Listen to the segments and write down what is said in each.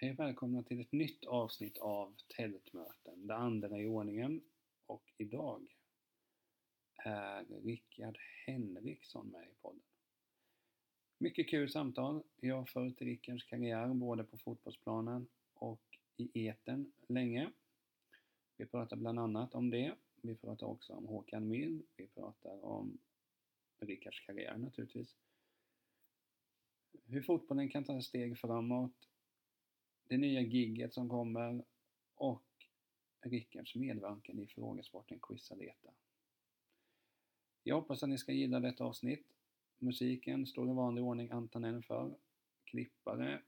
Hej och välkomna till ett nytt avsnitt av Tältmöten, det andra i ordningen. Och idag är Rickard Henriksson med i podden. Mycket kul samtal. Jag har följt Rickards karriär både på fotbollsplanen och i eten länge. Vi pratar bland annat om det. Vi pratar också om Håkan Mild. Vi pratar om Rickards karriär naturligtvis. Hur fotbollen kan ta steg framåt det nya gigget som kommer och Rickards medverkan i frågesporten Quizaleta. Jag hoppas att ni ska gilla detta avsnitt. Musiken står i vanlig ordning Antonell för. Klippare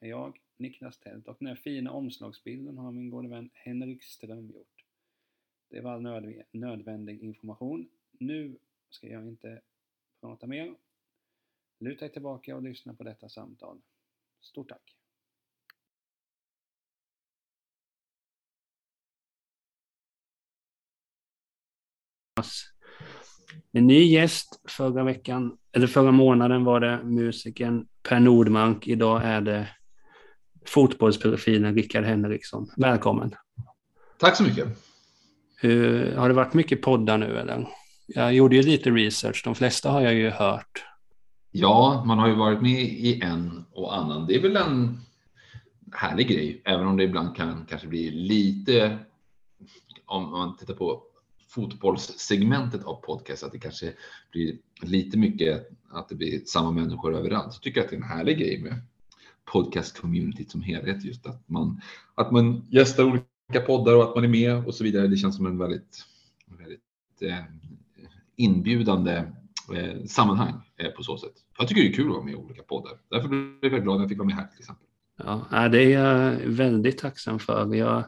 är jag, Niklas Tält och den här fina omslagsbilden har min gode vän Henrik Ström gjort. Det var all nödvändig information. Nu ska jag inte prata mer. Luta er tillbaka och lyssna på detta samtal. Stort tack! En ny gäst förra veckan, eller förra månaden var det musikern Per Nordmark. Idag är det fotbollsprofilen Rickard Henriksson. Välkommen! Tack så mycket! Hur, har det varit mycket poddar nu eller? Jag gjorde ju lite research, de flesta har jag ju hört. Ja, man har ju varit med i en och annan. Det är väl en härlig grej, även om det ibland kan kanske bli lite, om man tittar på fotbollssegmentet av podcast, att det kanske blir lite mycket att det blir samma människor överallt. Så tycker jag att det är en härlig grej med podcast-communityt som helhet, just att man, att man gästar olika poddar och att man är med och så vidare. Det känns som en väldigt, väldigt eh, inbjudande eh, sammanhang eh, på så sätt. Jag tycker det är kul att vara med i olika poddar. Därför blev jag glad när jag fick vara med här till exempel. Ja, det är jag väldigt tacksam för. Jag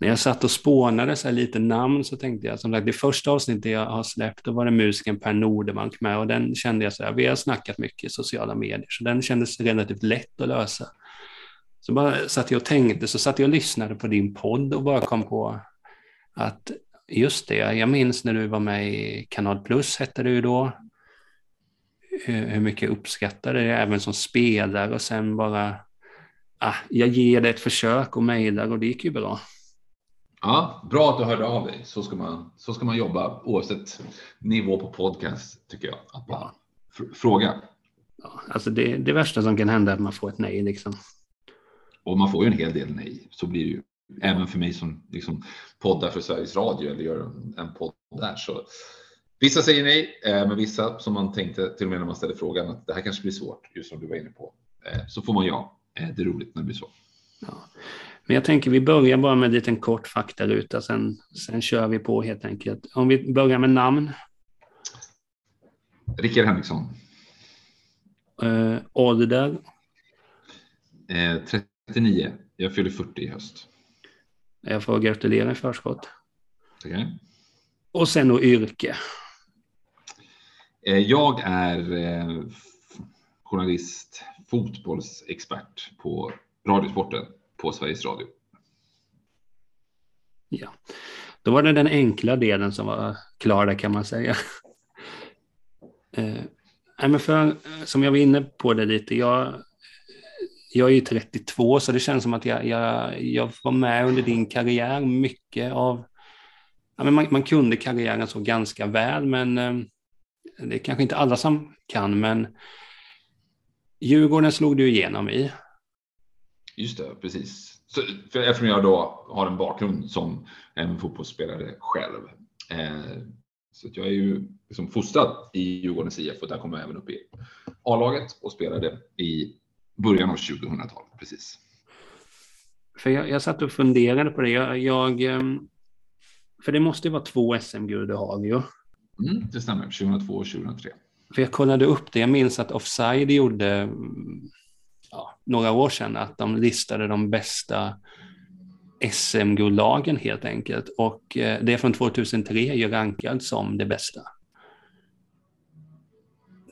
när jag satt och spånade så lite namn så tänkte jag, som sagt, det första avsnittet jag har släppt, då var det musikern Per Nordemark med och den kände jag så här, vi har snackat mycket i sociala medier, så den kändes relativt lätt att lösa. Så bara satt jag och tänkte, så satt jag och lyssnade på din podd och bara kom på att just det, jag minns när du var med i Kanal Plus, hette det ju då, hur mycket jag uppskattade det även som spelare och sen bara, ah, jag ger det ett försök och mejlar och det gick ju bra. Ja, bra att du hörde av dig. Så ska man, så ska man jobba oavsett nivå på podcast tycker jag. Att bara fråga. Ja, alltså det, det värsta som kan hända är att man får ett nej liksom. Och man får ju en hel del nej. Så blir det ju. Även för mig som liksom poddar för Sveriges Radio eller gör en podd där. Så vissa säger nej, eh, men vissa som man tänkte till och med när man ställde frågan att det här kanske blir svårt, just som du var inne på. Eh, så får man ja. Eh, det är roligt när det blir så. Ja. Men jag tänker vi börjar bara med en liten kort faktaruta, sen, sen kör vi på helt enkelt. Om vi börjar med namn. Rickard Henriksson. Uh, ålder? Eh, 39. Jag fyller 40 i höst. Jag får gratulera i förskott. Okay. Och sen då yrke. Eh, jag är eh, journalist, fotbollsexpert på Radiosporten på Sveriges Radio. Ja, då var det den enkla delen som var klar där kan man säga. Eh, men för, som jag var inne på det lite, jag, jag är ju 32 så det känns som att jag, jag, jag var med under din karriär mycket av, ja, men man, man kunde karriären så ganska väl men eh, det är kanske inte alla som kan men Djurgården slog du igenom i. Just det, precis. Så, för eftersom jag då har en bakgrund som en fotbollsspelare själv. Eh, så jag är ju liksom fostrad i Djurgårdens IF och där kom jag även upp i A-laget och spelade i början av 2000-talet. Precis. För jag, jag satt och funderade på det. Jag, jag ehm, för det måste ju vara två SM-guld du har ju. Mm, det stämmer, 2002 och 2003. För jag kollade upp det. Jag minns att Offside gjorde ja, några år sedan att de listade de bästa SM-guldlagen helt enkelt. Och eh, det från 2003 är ju rankad som det bästa.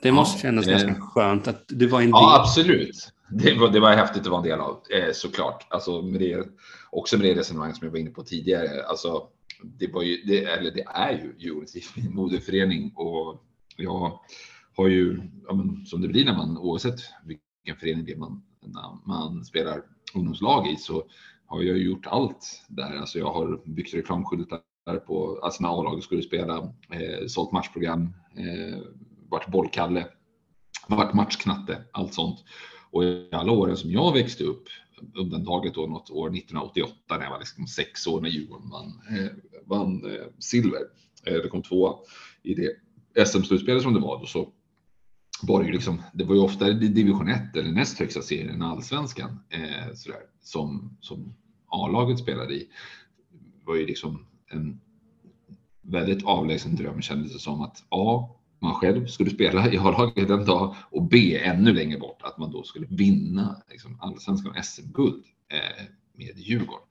Det måste ja, kännas eh, ganska skönt att du var en del. Ja, absolut. Det var, det var häftigt att vara en del av, eh, såklart. Alltså med det, också med det resonemang som jag var inne på tidigare. Alltså, det, var ju, det, eller det är ju Djurgårdens moderförening och jag har ju, ja, men, som det blir när man oavsett vilken förening det man när man spelar ungdomslag i så har jag gjort allt där. Alltså jag har byggt reklamskyltar på alltså när A-laget skulle spela, eh, sålt matchprogram, eh, varit bollkalle, varit matchknatte, allt sånt. Och i alla åren som jag växte upp, undantaget då något år 1988 när jag var liksom sex år när Djurgården vann, eh, vann eh, silver. Eh, det kom två i det SM-slutspelet som det var då så var det ju liksom, det var ju ofta division 1 eller näst högsta serien, allsvenskan, eh, sådär, som, som A-laget spelade i. Det var ju liksom en väldigt avlägsen dröm kändes det som att A, man själv skulle spela i A-laget en dag och B, ännu längre bort, att man då skulle vinna liksom, allsvenskan SM-guld eh, med Djurgården.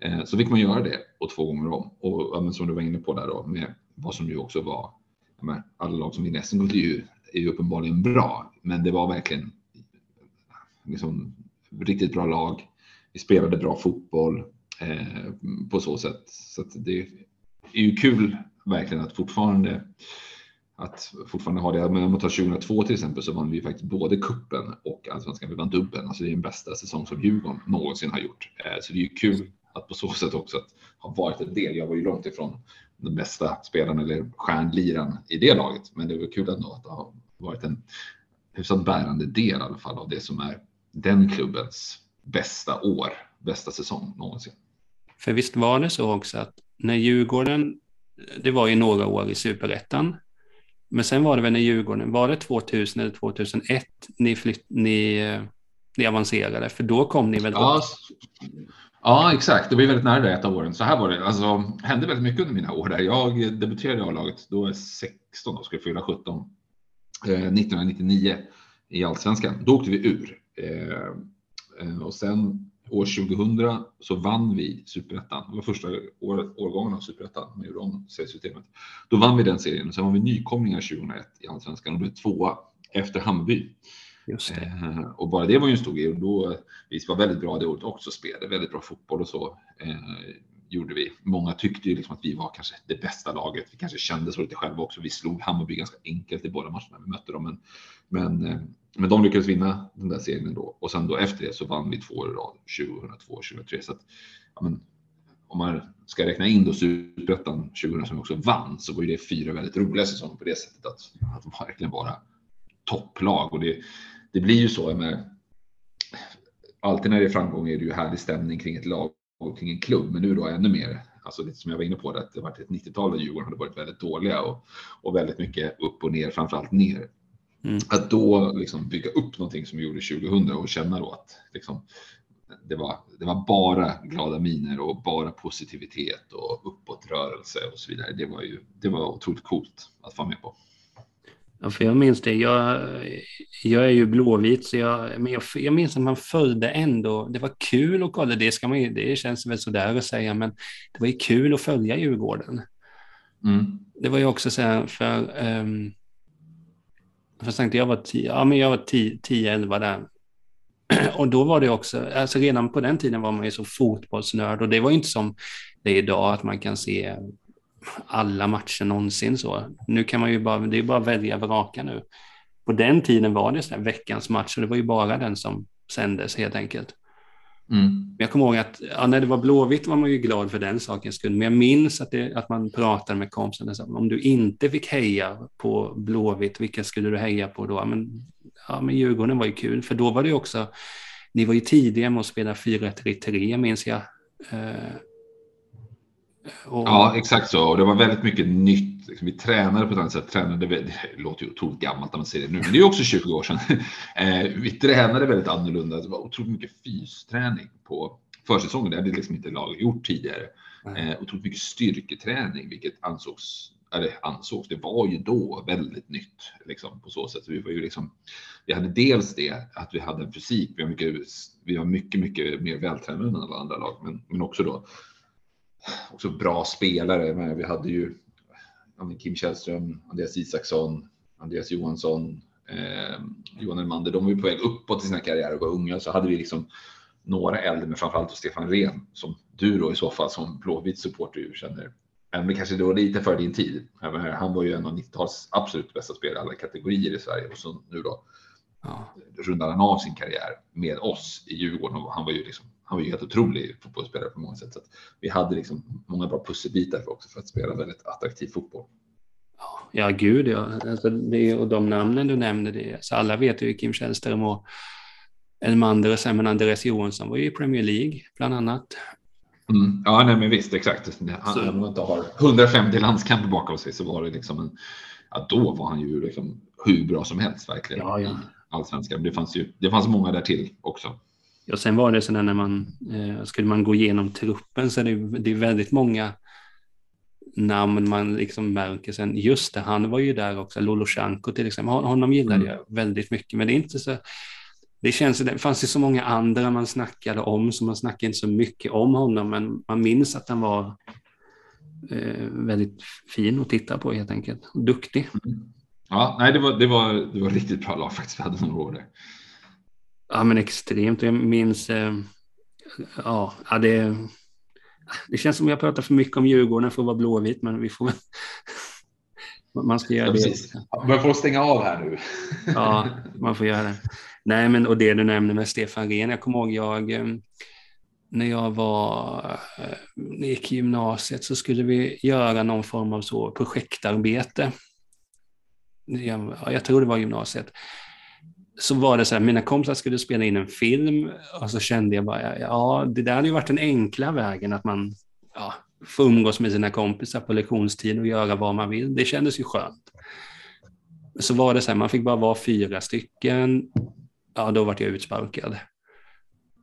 Eh, så fick man göra det och två gånger om. Och som du var inne på där då, med vad som ju också var, menar, alla lag som vinner SM-guld är ju, är ju uppenbarligen bra, men det var verkligen liksom, riktigt bra lag. Vi spelade bra fotboll eh, på så sätt. Så det är ju kul verkligen att fortfarande att fortfarande ha det. Men om man tar 2002 till exempel så vann vi faktiskt både kuppen och allsvenskan. Vi vann dubbeln, alltså det är den bästa säsong som Djurgården någonsin har gjort. Eh, så det är ju kul att på så sätt också att ha varit en del. Jag var ju långt ifrån den bästa spelaren eller stjärnliran i det laget, men det var kul ändå att ha varit en hyfsat bärande del i alla fall av det som är den klubbens bästa år, bästa säsong någonsin. För visst var det så också att när Djurgården, det var ju några år i superettan, men sen var det väl när Djurgården, var det 2000 eller 2001 ni, flytt, ni, ni avancerade? För då kom ni väl ja, ja, exakt. Det var väldigt nära det ett av åren. Så här var det. Alltså, hände väldigt mycket under mina år där. Jag debuterade i A-laget, då var jag 16 och skulle fylla 17. Eh, 1999 i Allsvenskan. Då åkte vi ur. Eh, eh och sen år 2000 så vann vi superettan. Det var första år, årgången av superettan. Man gjorde om seriesystemet. Då vann vi den serien och sen var vi nykomlingar 2001 i allsvenskan och blev tvåa efter Hammarby. Eh, och bara det var ju en stor grej och då vi var väldigt bra det året också, spelade väldigt bra fotboll och så. Eh, gjorde vi. Många tyckte ju liksom att vi var kanske det bästa laget. Vi kanske kände så lite själva också. Vi slog Hammarby ganska enkelt i båda matcherna vi mötte dem, men, men eh, men de lyckades vinna den där serien då och sen då efter det så vann vi två år i rad 2002 och 2003. Så att, ja, men, om man ska räkna in då superettan 2000 som vi också vann så var ju det fyra väldigt roliga säsonger på det sättet att, att verkligen vara topplag och det, det blir ju så med alltid när det är framgång är det ju härlig stämning kring ett lag och kring en klubb, men nu då ännu mer. Alltså lite som jag var inne på, det, att det varit ett 90-tal där Djurgården hade varit väldigt dåliga och, och väldigt mycket upp och ner, framförallt ner. Mm. Att då liksom bygga upp någonting som vi gjorde 2000 och känna då att liksom, det, var, det var bara glada miner och bara positivitet och uppåtrörelse och så vidare. Det var ju det var otroligt coolt att få med på. Ja, för jag minns det. Jag, jag är ju blåvit, så jag, men jag, jag minns att man följde ändå. Det var kul att kolla. Det, ska man, det känns väl sådär att säga, men det var ju kul att följa Djurgården. Mm. Det var ju också så här, för um, för tänkte jag var 10, ja men jag var 10-11 där. Och då var det också, alltså redan på den tiden var man ju så fotbollsnörd och det var ju inte som det är idag att man kan se alla matcher någonsin så. Nu kan man ju bara, det är bara välja vraka nu. På den tiden var det så här veckans match och det var ju bara den som sändes helt enkelt. Mm. Jag kommer ihåg att ja, när det var Blåvitt var man ju glad för den sakens skull, men jag minns att, det, att man pratade med kompisarna. Om du inte fick heja på Blåvitt, vilka skulle du heja på då? Men, ja, men Djurgården var ju kul, för då var det också, ni var ju tidiga med att spela 4-3-3 minns jag. Eh, och... Ja, exakt så. Och det var väldigt mycket nytt. Liksom, vi tränade på ett annat sätt. Tränade, det låter ju otroligt gammalt när man säger det nu, men det är också 20 år sedan. Eh, vi tränade väldigt annorlunda. Det var otroligt mycket fysträning på försäsongen. Det hade liksom inte laget gjort tidigare. Mm. Otroligt mycket styrketräning, vilket ansågs eller ansågs, det var ju då väldigt nytt liksom, på så sätt. Vi, var ju liksom, vi hade dels det att vi hade en fysik, vi var mycket, vi var mycket, mycket mer vältränade än alla andra lag, men, men också då också bra spelare. Men vi hade ju Kim Källström, Andreas Isaksson, Andreas Johansson, eh, Johan Elmander. De var ju på väg uppåt i sina karriärer och var unga. Så hade vi liksom några äldre, men framförallt Stefan Rehn som du då i så fall som Blåvitt supporter känner. Men kanske då lite för din tid. Han var ju en av 90-talets absolut bästa spelare i alla kategorier i Sverige och så nu då Ja. rundade han av sin karriär med oss i Djurgården och han var ju liksom han var ju helt otrolig fotbollsspelare på många sätt. Så vi hade liksom många bra pusselbitar för också för att spela väldigt attraktiv fotboll. Ja, gud ja. Alltså, det, och de namnen du nämnde, det, alltså alla vet ju Kim Källström och Elmander och sen men Andreas Johansson var ju i Premier League bland annat. Mm. Ja, nej, men visst, exakt. Han, Så- om inte har 150 landskamper bakom sig så var det liksom en, ja, då var han ju liksom hur bra som helst verkligen. Ja, ja. Allsvenskan. Det fanns ju, det fanns många där till också. Och sen var det sådär när man, eh, skulle man gå igenom truppen så är det, det är väldigt många namn man liksom märker sen, just det, han var ju där också, Lolosjanko till exempel, Hon- honom gillade Mm. jag väldigt mycket, men det är inte så, det känns, det fanns ju så många andra man snackade om, så man snackade inte så mycket om honom, men man minns att han var eh, väldigt fin att titta på helt enkelt, duktig. Ja, nej, det var, det var, det var riktigt bra lag faktiskt. Vi hade några år där. Ja, men extremt. Jag minns... Eh, ja, det, det känns som jag pratar för mycket om Djurgården för att vara blåvit, men vi får väl... Man ska göra Ja, det. Man får stänga av här nu. Ja, man får göra det. Nej, men och det du nämnde med Stefan Rehn. Jag kommer ihåg jag, eh, när jag var, eh, när jag gick i gymnasiet så skulle vi göra någon form av så projektarbete. Jag, ja, jag tror det var gymnasiet. Så var det så här, mina kompisar skulle spela in en film och så kände jag bara, ja, det där hade ju varit den enkla vägen att man ja, får umgås med sina kompisar på lektionstid och göra vad man vill. Det kändes ju skönt så var det så här, man fick bara vara fyra stycken. Ja, då vart jag utsparkad.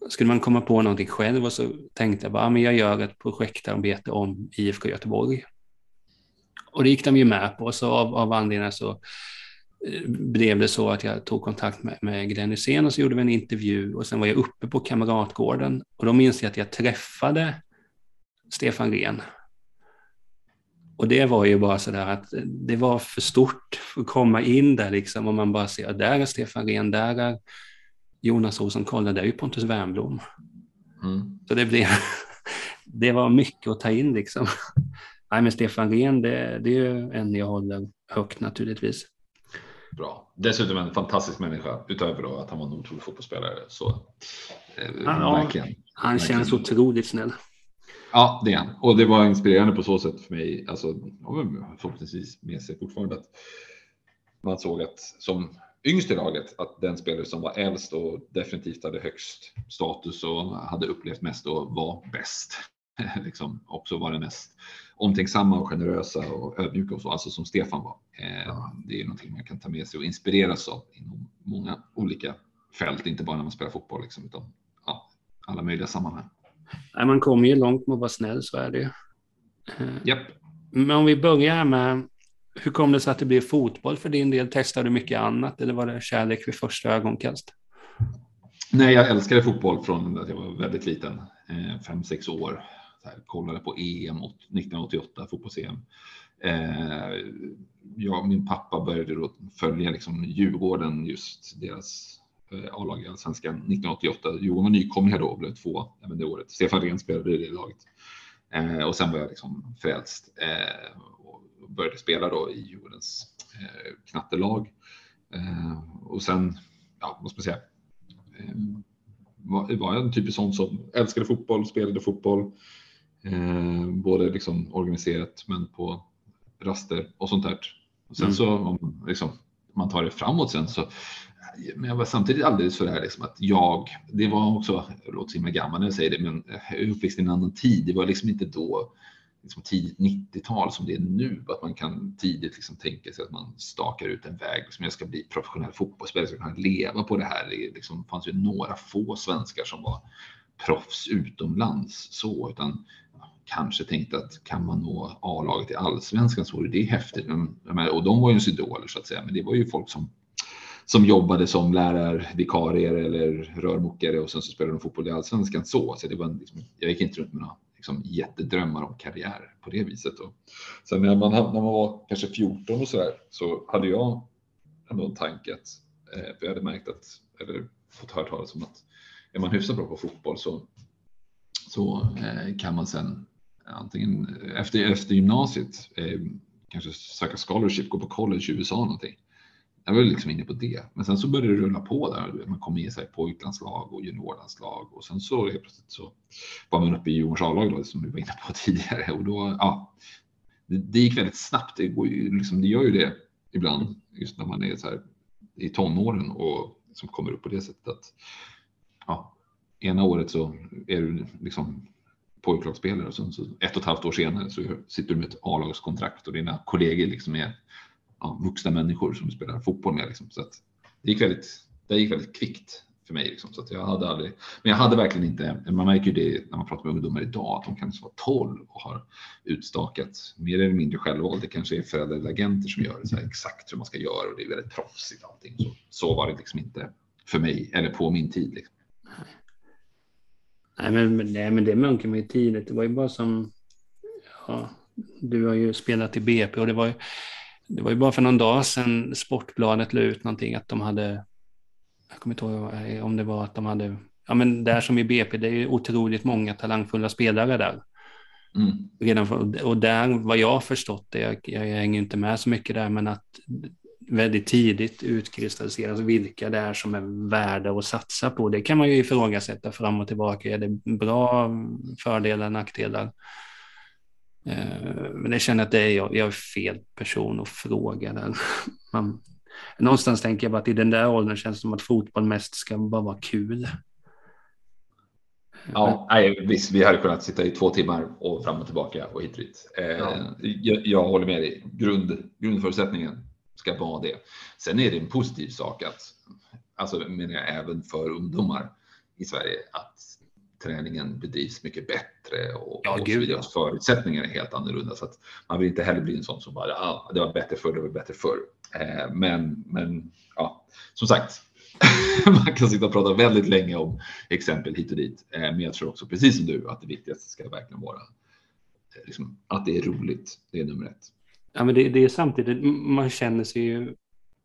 Skulle man komma på någonting själv och så tänkte jag bara, ja, men jag gör ett projektarbete om IFK Göteborg. Och det gick de ju med på, så av, av anledningar så blev det så att jag tog kontakt med, med Glenn Hysén och så gjorde vi en intervju och sen var jag uppe på Kamratgården och då minns jag att jag träffade Stefan Rehn och det var ju bara så där att det var för stort för att komma in där liksom och man bara ser, där är Stefan Rehn, där är Jonas Rosenkoll, där är ju Pontus Wernbloom. Mm. Så det blev, det var mycket att ta in liksom. Nej men Stefan Rehn, det, det är ju en jag håller högt naturligtvis. Bra. Dessutom en fantastisk människa utöver då att han var en otrolig fotbollsspelare. Så, eh, Ja, verkligen. Han Verkligen. känns otroligt snäll. Ja, det är han. Och det var inspirerande på så sätt för mig. Alltså, förhoppningsvis med sig fortfarande att man såg att som yngst i laget att den spelare som var äldst och definitivt hade högst status och hade upplevt mest och var bäst. liksom också var den mest omtänksamma och generösa och ödmjuka och så, alltså som Stefan var. Eh, Det är ju någonting man kan ta med sig och inspireras av inom många olika fält, inte bara när man spelar fotboll liksom, utan ja, alla möjliga sammanhang. Nej, man kommer ju långt med att vara snäll, så är det ju. Eh, Japp. Men om vi börjar med, hur kom det sig att det blev fotboll för din del? Testade du mycket annat eller var det kärlek vid första ögonkast? Nej, jag älskade fotboll från att jag var väldigt liten, eh, fem, sex år. Här, kollade på EM 1988, fotbolls-EM. Eh, jag och min pappa började då följa liksom Djurgården, just deras eh, A-lag i Allsvenskan 1988. Djurgården var nykomlingar då och blev två även det året. Stefan Rehn spelade i det laget. Eh, och sen var jag liksom frälst eh, och började spela då i Djurgårdens eh, knattelag. Eh, och sen, ja, vad ska man säga, eh, var, var jag en typisk sån som älskade fotboll, spelade fotboll. Eh, både liksom organiserat men på raster och sånt där. Och sen Mm. så om liksom, man tar det framåt sen så men jag var samtidigt alldeles för det här liksom att jag, det var också, jag låter så himla gammal när jag säger det, men jag är uppväxt i en annan tid. Det var liksom inte då liksom tidigt 90-tal som det är nu, att man kan tidigt liksom tänka sig att man stakar ut en väg. Liksom jag ska bli professionell fotbollsspelare, jag ska kunna leva på det här. Det liksom, fanns ju några få svenskar som var proffs utomlands så, utan kanske tänkte att kan man nå A-laget i allsvenskan så vore det häftigt. Men, och de var ju ens idoler så att säga, men det var ju folk som som jobbade som lärarvikarier eller rörmokare och sen så spelade de fotboll i allsvenskan så. så det var en, liksom, jag gick inte runt med några liksom, jättedrömmar om karriär på det viset. Och sen när man, när man var kanske 14 och så där så hade jag ändå en tanke att, eh, för jag hade märkt att, eller fått höra talas om att är man hyfsat bra på fotboll så, så eh, kan man sen antingen efter, efter gymnasiet eh, kanske söka scholarship, gå på college i USA någonting. jag var liksom inne på det. Men sen så började det rulla på där. Man kom i sig pojklandslag och juniorlandslag och sen så helt plötsligt så var man uppe i Djurgårdens A-lag som vi var inne på tidigare och då, ja, det, det gick väldigt snabbt. Det, går ju, liksom, det gör ju det ibland just när man är så här i tonåren och som kommer upp på det sättet att ja, ena året så är du liksom pojklagsspelare och sen så ett och ett halvt år senare så sitter du med ett A-lagskontrakt och dina kollegor liksom är ja, vuxna människor som du spelar fotboll med. Liksom. Så att det, gick väldigt, det gick väldigt kvickt för mig. Liksom. Så att jag hade aldrig, men jag hade verkligen inte, man märker ju det när man pratar med ungdomar idag, att de kan liksom vara 12 och har utstakat mer eller mindre självvalt. Det kanske är föräldrar eller agenter som gör det så här, exakt hur man ska göra och det är väldigt proffsigt allting. Så, så var det liksom inte för mig eller på min tid. Liksom. Nej, men, nej, men det märker man ju tidigt. Det var ju bara som, ja, du har ju spelat i BP och det var ju, det var ju bara för någon dag sedan Sportbladet la ut någonting att de hade, jag kommer inte ihåg om det var att de hade, ja men där som i BP, det är ju otroligt många talangfulla spelare där. Mm. Redan för, och där, vad jag har förstått det, jag, jag hänger inte med så mycket där, men att väldigt tidigt utkristalliseras vilka det är som är värda att satsa på. Det kan man ju ifrågasätta fram och tillbaka. Är det bra fördelar, nackdelar? Eh, men jag känner att det är jag, jag är fel person att fråga där. Man, någonstans tänker jag bara att i den där åldern känns det som att fotboll mest ska bara vara kul. Ja, nej, visst, vi hade kunnat sitta i två timmar och fram och tillbaka och hit och dit. Eh, ja. jag, jag, håller med dig. Grund, grundförutsättningen ska vara det. Sen är det en positiv sak att, alltså menar jag även för ungdomar i Sverige, att träningen bedrivs mycket bättre och, ja, och gud, ja. förutsättningar är helt annorlunda. Så att man vill inte heller bli en sån som bara, ah, det var bättre förr, det var bättre förr. Eh, men, men ja, som sagt, man kan sitta och prata väldigt länge om exempel hit och dit. Eh, men jag tror också, precis som du, att det viktigaste ska verkligen vara eh, liksom, att det är roligt. Det är nummer ett. Ja, men det, det är samtidigt, man känner sig ju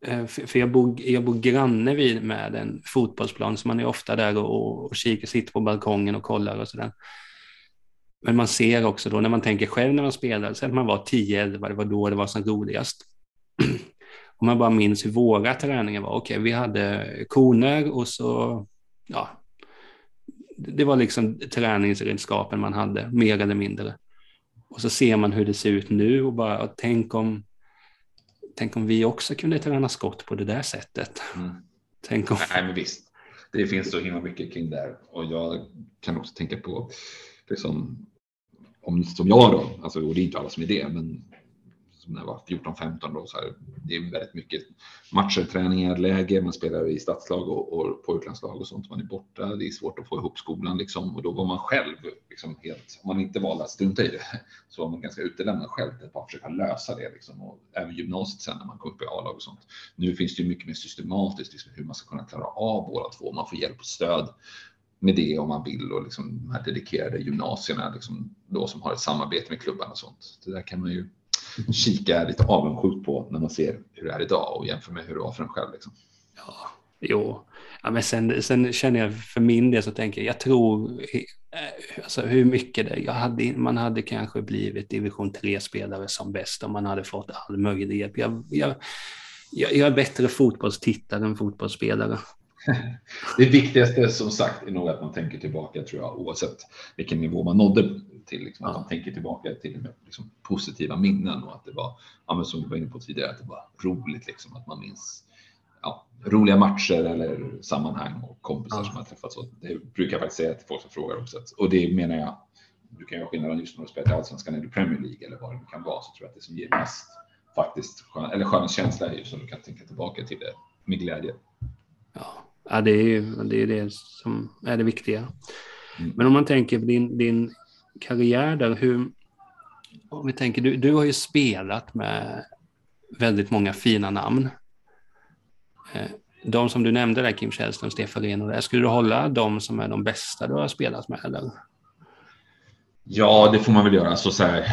eh, för jag bor, jag bor granne vid med en fotbollsplan, så man är ofta där och, och kikar, sitter på balkongen och kollar och sådär. Men man ser också då när man tänker själv när man spelar, sen man var 10-11, det var då det var som roligast. Om man bara minns hur våra träningar var. Okej, okay, vi hade koner och så, ja, det var liksom träningsredskapen man hade, mer eller mindre. Och så ser man hur det ser ut nu och bara, och tänk om tänk om vi också kunde träna skott på det där sättet. Mm. Tänk om... Nej, men visst. Det finns så himla mycket kring det och jag kan också tänka på liksom, om, som jag då, alltså, och det är inte alla som är det, men som när jag var 14-15 då, så här, det är väldigt mycket matcher, träningar, läger, man spelar i stadslag och, och pojklandslag och sånt, man är borta, det är svårt att få ihop skolan liksom. Och då var man själv liksom helt, om man inte valde att strunta i det, så var man ganska utelämnad själv. Till att bara försöka lösa det liksom. Och även gymnasiet sen när man kom upp i A-lag och sånt. Nu finns det ju mycket mer systematiskt liksom, hur man ska kunna klara av båda två, man får hjälp och stöd med det om man vill och liksom de här dedikerade gymnasierna liksom, då som har ett samarbete med klubbarna och sånt. Det där kan man ju kika lite avundsjukt på när man ser hur det är idag och jämför med hur det var för en själv. Liksom. Ja, jo. Ja, men sen, sen känner jag för min del så tänker jag, jag tror eh, alltså hur mycket det, jag hade, man hade kanske blivit division 3-spelare som bäst om man hade fått all möjlig hjälp. Jag, jag, jag, jag är bättre fotbollstittare än fotbollsspelare. Det viktigaste som sagt är nog att man tänker tillbaka tror jag oavsett vilken nivå man nådde till. Liksom, att man tänker tillbaka till liksom, positiva minnen och att det var, ja, men som vi var inne på tidigare, att det var roligt liksom, att man minns ja, roliga matcher eller sammanhang och kompisar ja. som har träffats. Och det brukar jag faktiskt säga till folk som frågar också. Och det menar jag, du kan göra skillnad just när du spelar i Allsvenskan eller Premier League eller vad det kan vara, så tror jag att det som ger mest faktiskt skön, eller skön känsla är ju som du kan tänka tillbaka till det med glädje. Ja, ja det är ju det, är det som är det viktiga. Mm. Men om man tänker på din, din karriär där, hur, om vi tänker, du, du har ju spelat med väldigt många fina namn. Eh, de som du nämnde där, Kim Källström, Stefan Rehn och det, skulle du hålla de som är de bästa du har spelat med? Eller? Ja, det får man väl göra. Alltså, så här,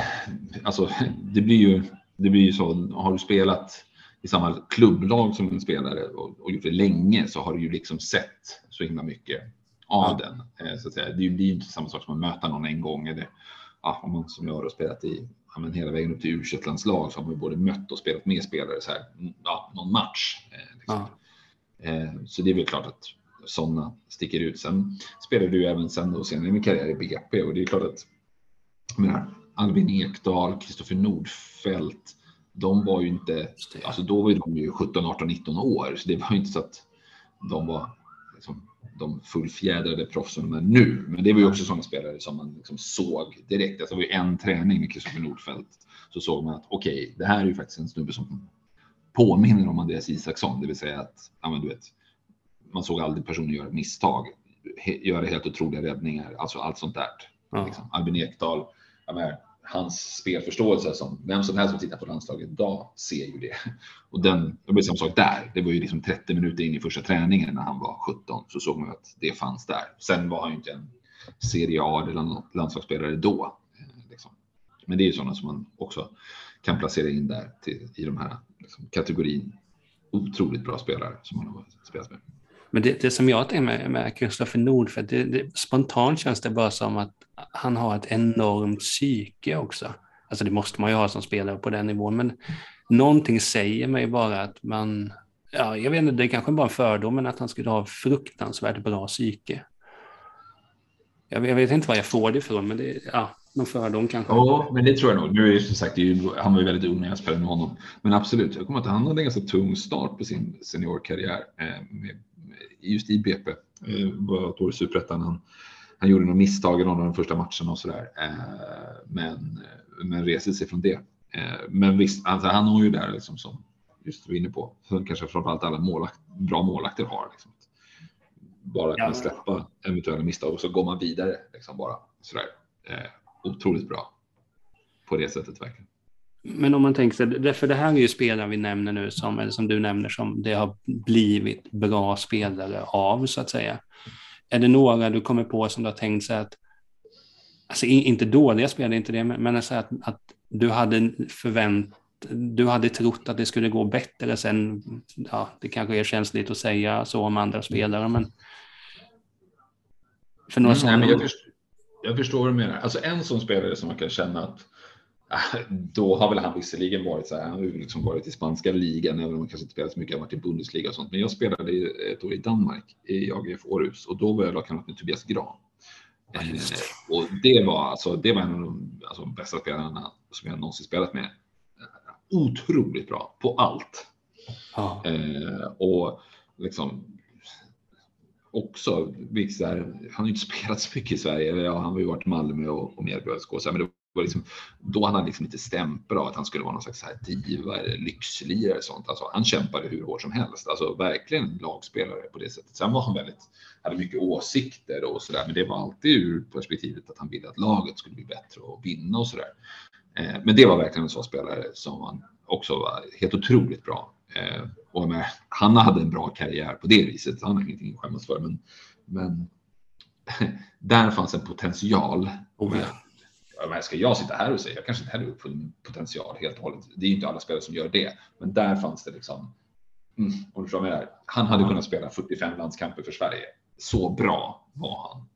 alltså, det, blir ju, det blir ju så, har du spelat i samma klubblag som en spelare och, och gjort det länge så har du ju liksom sett så himla mycket av ja. den. Eh, så att säga. Det blir ju inte samma sak som att möta någon en gång eller ja, om man som jag har spelat i ja, men hela vägen upp till u landslag så har man ju både mött och spelat med spelare så här, ja, någon match. Eh, liksom. eh, så det är väl klart att sådana sticker ut. Sen spelade du även sen då senare i min karriär i BP och det är klart att jag menar, Albin Ekdal, Kristoffer Nordfeldt, de var ju inte, alltså då var de ju 17, 18, 19 år, så det var ju inte så att de var liksom, de fullfjädrade proffsen nu. Men det var ju också sådana spelare som man liksom såg direkt. Alltså det var ju en träning med Kristoffer Nordfeldt så såg man att okej, okay, det här är ju faktiskt en snubbe som påminner om Andreas Isaksson, det vill säga att ja, men du vet, man såg aldrig personen göra misstag, göra helt otroliga räddningar, alltså allt sånt där. Ja. Liksom. Albin Ekdal, ja, hans spelförståelse som vem som helst som tittar på landslaget idag ser ju det. Och den, det var samma sak där. Det var ju liksom 30 minuter in i första träningen när han var 17 så såg man att det fanns där. Sen var han ju inte en Serie A eller landslagsspelare då. Eh, liksom. Men det är ju sådana som man också kan placera in där till, i de här liksom, kategorin. Otroligt bra spelare som man har spelat med. Men det, det som jag tänker med, med Kristoffer Nordfeldt, det, det, spontant känns det bara som att han har ett enormt psyke också. Alltså det måste man ju ha som spelare på den nivån, men någonting säger mig bara att man, ja, jag vet inte, det är kanske bara en fördom, men att han skulle ha fruktansvärt bra psyke. Jag, jag vet inte var jag får det ifrån, men det, ja, någon fördom kanske. Ja, men det tror jag nog. Nu är det som sagt, ju, han var ju väldigt ung när jag spelade med honom. Men absolut, jag kommer att han hade en ganska tung start på sin seniorkarriär eh, med just i BP. Eh, var ett år i Superettan. Han, han gjorde några misstag i någon av de första matcherna och sådär. Eh, men, men reser sig från det. Eh, men visst, alltså, han har ju där liksom som just du var inne på, som kanske framförallt alla målakt, bra målakter har. Liksom. Bara kunna släppa eventuella misstag och så går man vidare. Liksom bara sådär. Eh, otroligt bra på det sättet verkligen. Men om man tänker sig, för det här är ju spelare vi nämner nu, som, eller som du nämner, som det har blivit bra spelare av, så att säga. Är det några du kommer på som du har tänkt sig att, alltså inte dåliga spelare, inte det, men alltså att, att du hade förvänt du hade trott att det skulle gå bättre sen, ja, det kanske är känsligt att säga så om andra spelare, men för några mm, nej, men jag, förstår, jag förstår vad du menar. Alltså en sån spelare som man kan känna att då har väl han visserligen varit så här, han har ju liksom varit i spanska ligan, även om han kanske inte spelat så mycket, han varit i Bundesliga och sånt. Men jag spelade ett år i Danmark, i AGF Århus, och då var jag lagkamrat med Tobias Gran. Eh, och det var alltså, det var en av de alltså, bästa spelarna som jag någonsin spelat med. Otroligt bra på allt. Ah. Eh, och liksom också, här, han har ju inte spelat så mycket i Sverige. Ja, han har ju varit i Malmö och, och Mjällby och så, men det var liksom, då hade han liksom inte stämpel av att han skulle vara någon slags här diva eller lyxlirare och sånt. Alltså, han kämpade hur hårt som helst, alltså verkligen lagspelare på det sättet. Sen var han väldigt, hade mycket åsikter och sådär, men det var alltid ur perspektivet att han ville att laget skulle bli bättre och vinna och sådär. Eh, men det var verkligen en sån spelare som han också var helt otroligt bra. Eh, och med, han hade en bra karriär på det viset, han har ingenting att skämmas för, men, men där fanns en potential. Oh, ja men ska jag sitta här och säga, jag kanske inte heller uppfunnit potential helt och hållet. Det är inte alla spelare som gör det, men där fanns det liksom. Mm, om du med han hade kunnat spela 45 landskamper för Sverige. Så bra var han.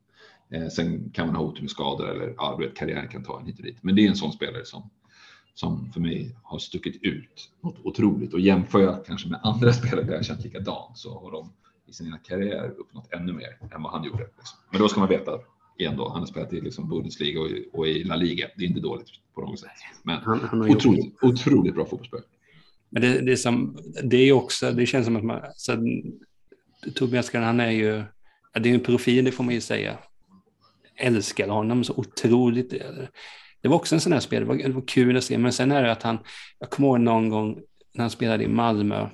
Eh, sen kan man ha otur med skador eller ja, vet, karriären kan ta en hit och dit. Men det är en sån spelare som som för mig har stuckit ut något otroligt och jämför jag kanske med andra spelare där jag känt likadant så har de i sina karriärer uppnått ännu mer än vad han gjorde. Men då ska man veta igen då. Han har spelat i liksom Bundesliga och, i, och i La Liga. Det är inte dåligt på något sätt. Men han, han otroligt, gjort... otroligt bra fotbollsspelare. Men det, det, är som, det är också, det känns som att man, så, Tobias han är ju, ja, det är en profil, det får man ju säga. Älskar honom så otroligt. Det var också en sån här spel, det var, det var kul att se, men sen är det att han, jag kommer ihåg någon gång när han spelade i Malmö,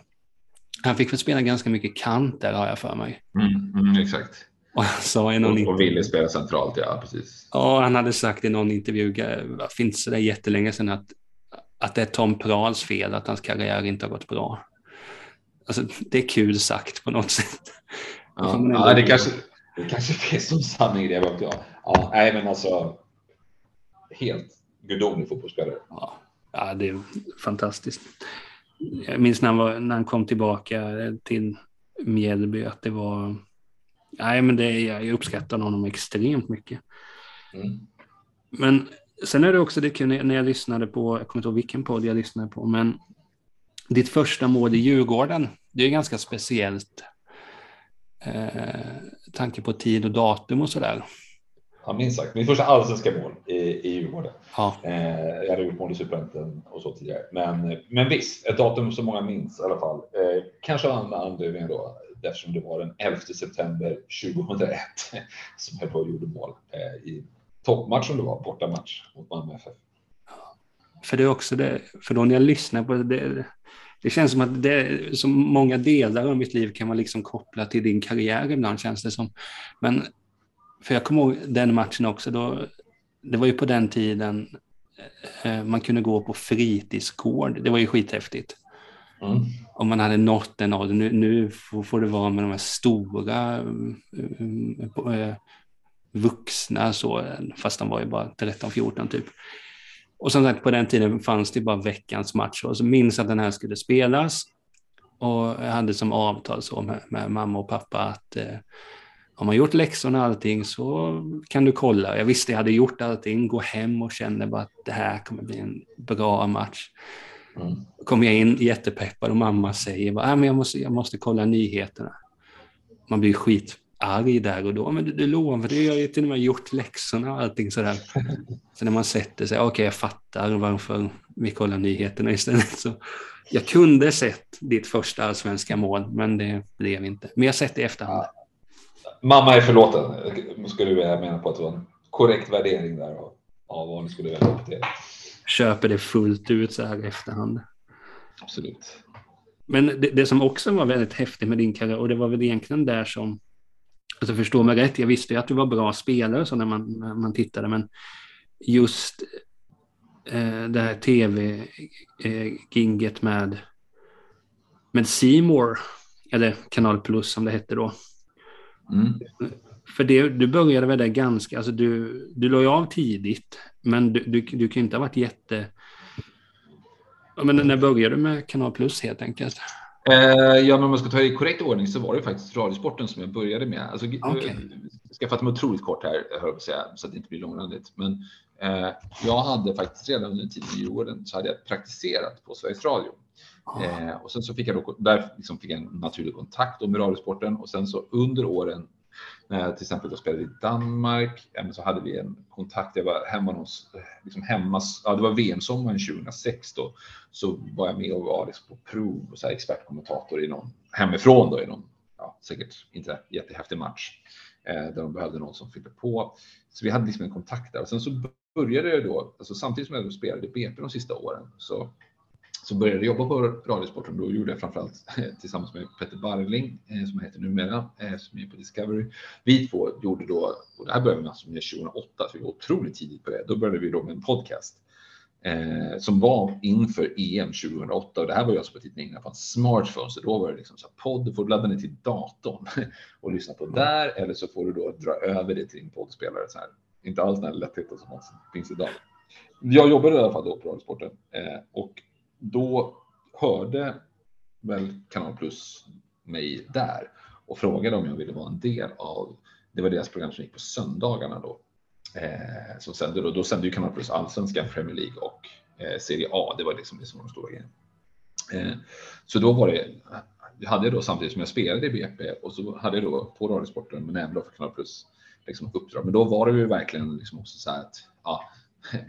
han fick väl spela ganska mycket kant där har jag för mig. Mm, mm, exakt. Och han sa i någon och ville spela centralt, ja precis. Ja, han hade sagt i någon intervju, finns det jättelänge sedan, att, att det är Tom Prahls fel att hans karriär inte har gått bra. Alltså, det är kul sagt på något sätt. Ja, ja det, kanske, det kanske finns som sanning i det. Jag. Ja, nej, men alltså. Helt gudomlig fotbollsspelare. Ja, ja, det är fantastiskt. Jag minns när han, var, när han kom tillbaka till Mjällby att det var nej, men det, jag uppskattar honom extremt mycket. Mm. Men sen är det också det kul när jag lyssnade på, jag kommer inte ihåg vilken podd jag lyssnade på, men ditt första mål i Djurgården, det är ganska speciellt. Eh, tanke på tid och datum och sådär. Ja, minst sagt. Min första allsvenska mål i, i Djurgården. Ja. Eh, jag hade gjort mål i Superettan och så tidigare. Men, men visst, ett datum som många minns i alla fall. Eh, kanske av andra anledningar då, eftersom det var den 11 september 2001 som jag då gjorde mål eh, i toppmatchen det var, bortamatch mot Malmö FF. För det är också det, för då när jag lyssnar på det, det känns som att det, så många delar av mitt liv kan man liksom koppla till din karriär ibland känns det som. Men för jag kommer ihåg den matchen också, då, det var ju på den tiden eh, man kunde gå på fritidsgård, det var ju skithäftigt. Mm. Om man hade nått den åldern, nu, nu får, det vara med de här stora äh, vuxna, så, fast de var ju bara 13-14 typ. Och som sagt, på den tiden fanns det bara veckans match, Och så minns att den här skulle spelas. Och jag hade som avtal så med, med mamma och pappa att eh, har man gjort läxorna och allting så kan du kolla. Jag visste jag hade gjort allting, gå hem och kände bara att det här kommer bli en bra match. Mm. Kommer jag in jättepeppad och mamma säger att äh, jag, måste, jag måste kolla nyheterna. Man blir skit arg där och då. Men du, du lovade, jag har ju till och med gjort läxorna och allting sådär. Så när man sätter sig, okej okay, jag fattar varför vi kollar nyheterna istället. Så jag kunde sett ditt första allsvenska mål, men det blev inte. Men jag har sett det i efterhand. Mamma är förlåten, skulle du mena på att det var en korrekt värdering där av, vad ni skulle välja upp till. Köper det fullt ut så här i efterhand. Absolut. Men det, det, som också var väldigt häftigt med din karriär, och det var väl egentligen där som Alltså förstå mig rätt, jag visste ju att du var bra spelare så när man, när man tittade, men just eh, det här tv-ginget eh, med med Seymour eller Kanal Plus som det hette då. Mm. För det, du började väl där ganska, alltså du, du la ju av tidigt, men du, du, du kan ju inte ha varit jätte... Men när började du med Kanal Plus helt enkelt? Eh, ja, men om man ska ta det i korrekt ordning så var det faktiskt Radiosporten som jag började med. Alltså, okay. Eh, ska fatta mig otroligt kort här, hör jag säga, så att det inte blir långrandigt. Men eh, jag hade faktiskt redan under tiden i Djurgården så hade jag praktiserat på Sveriges Radio. Ah. Eh, och sen så fick jag då, där liksom fick jag en naturlig kontakt med Radiosporten och sen så under åren när jag till exempel då spelade i Danmark så hade vi en kontakt. Jag var hemma hos, liksom hemma, ja, det var VM-sommaren 2006 då, så var jag med och var liksom på prov och så här expertkommentator i någon hemifrån då i någon, ja, säkert inte jättehäftig match eh, där de behövde någon som fyllde på. Så vi hade liksom en kontakt där och sen så började jag då, alltså samtidigt som jag spelade i BP de sista åren så så började jag jobba på Radiosporten. Då gjorde jag framförallt eh, tillsammans med Petter Barling, som som heter numera, eh, som är på Discovery. Vi två gjorde då, och det här började vi med alltså 2008, så vi var otroligt tidigt på det. Då började vi då med en podcast eh, som var inför EM 2008 och det här var ju alltså på tiden innan det fanns smartphones. så då var det liksom så här podd, du får ladda ner till datorn och lyssna på där eller så får du då dra över det till din poddspelare. Så här. Inte alls den här lättheten som finns idag. Jag jobbade i alla fall då på Radiosporten eh, och då hörde väl Kanal Plus mig där och frågade om jag ville vara en del av, det var deras program som gick på söndagarna då. Eh, som sände då, då sände ju Kanal Plus Allsvenskan, Premier League och eh, Serie A. Det var liksom det som liksom var de stora grejerna. Eh, så då var det, jag hade då samtidigt som jag spelade i BP och så hade jag då på Radiosporten men även då för Kanal Plus liksom uppdrag. Men då var det ju verkligen liksom också så här att ja,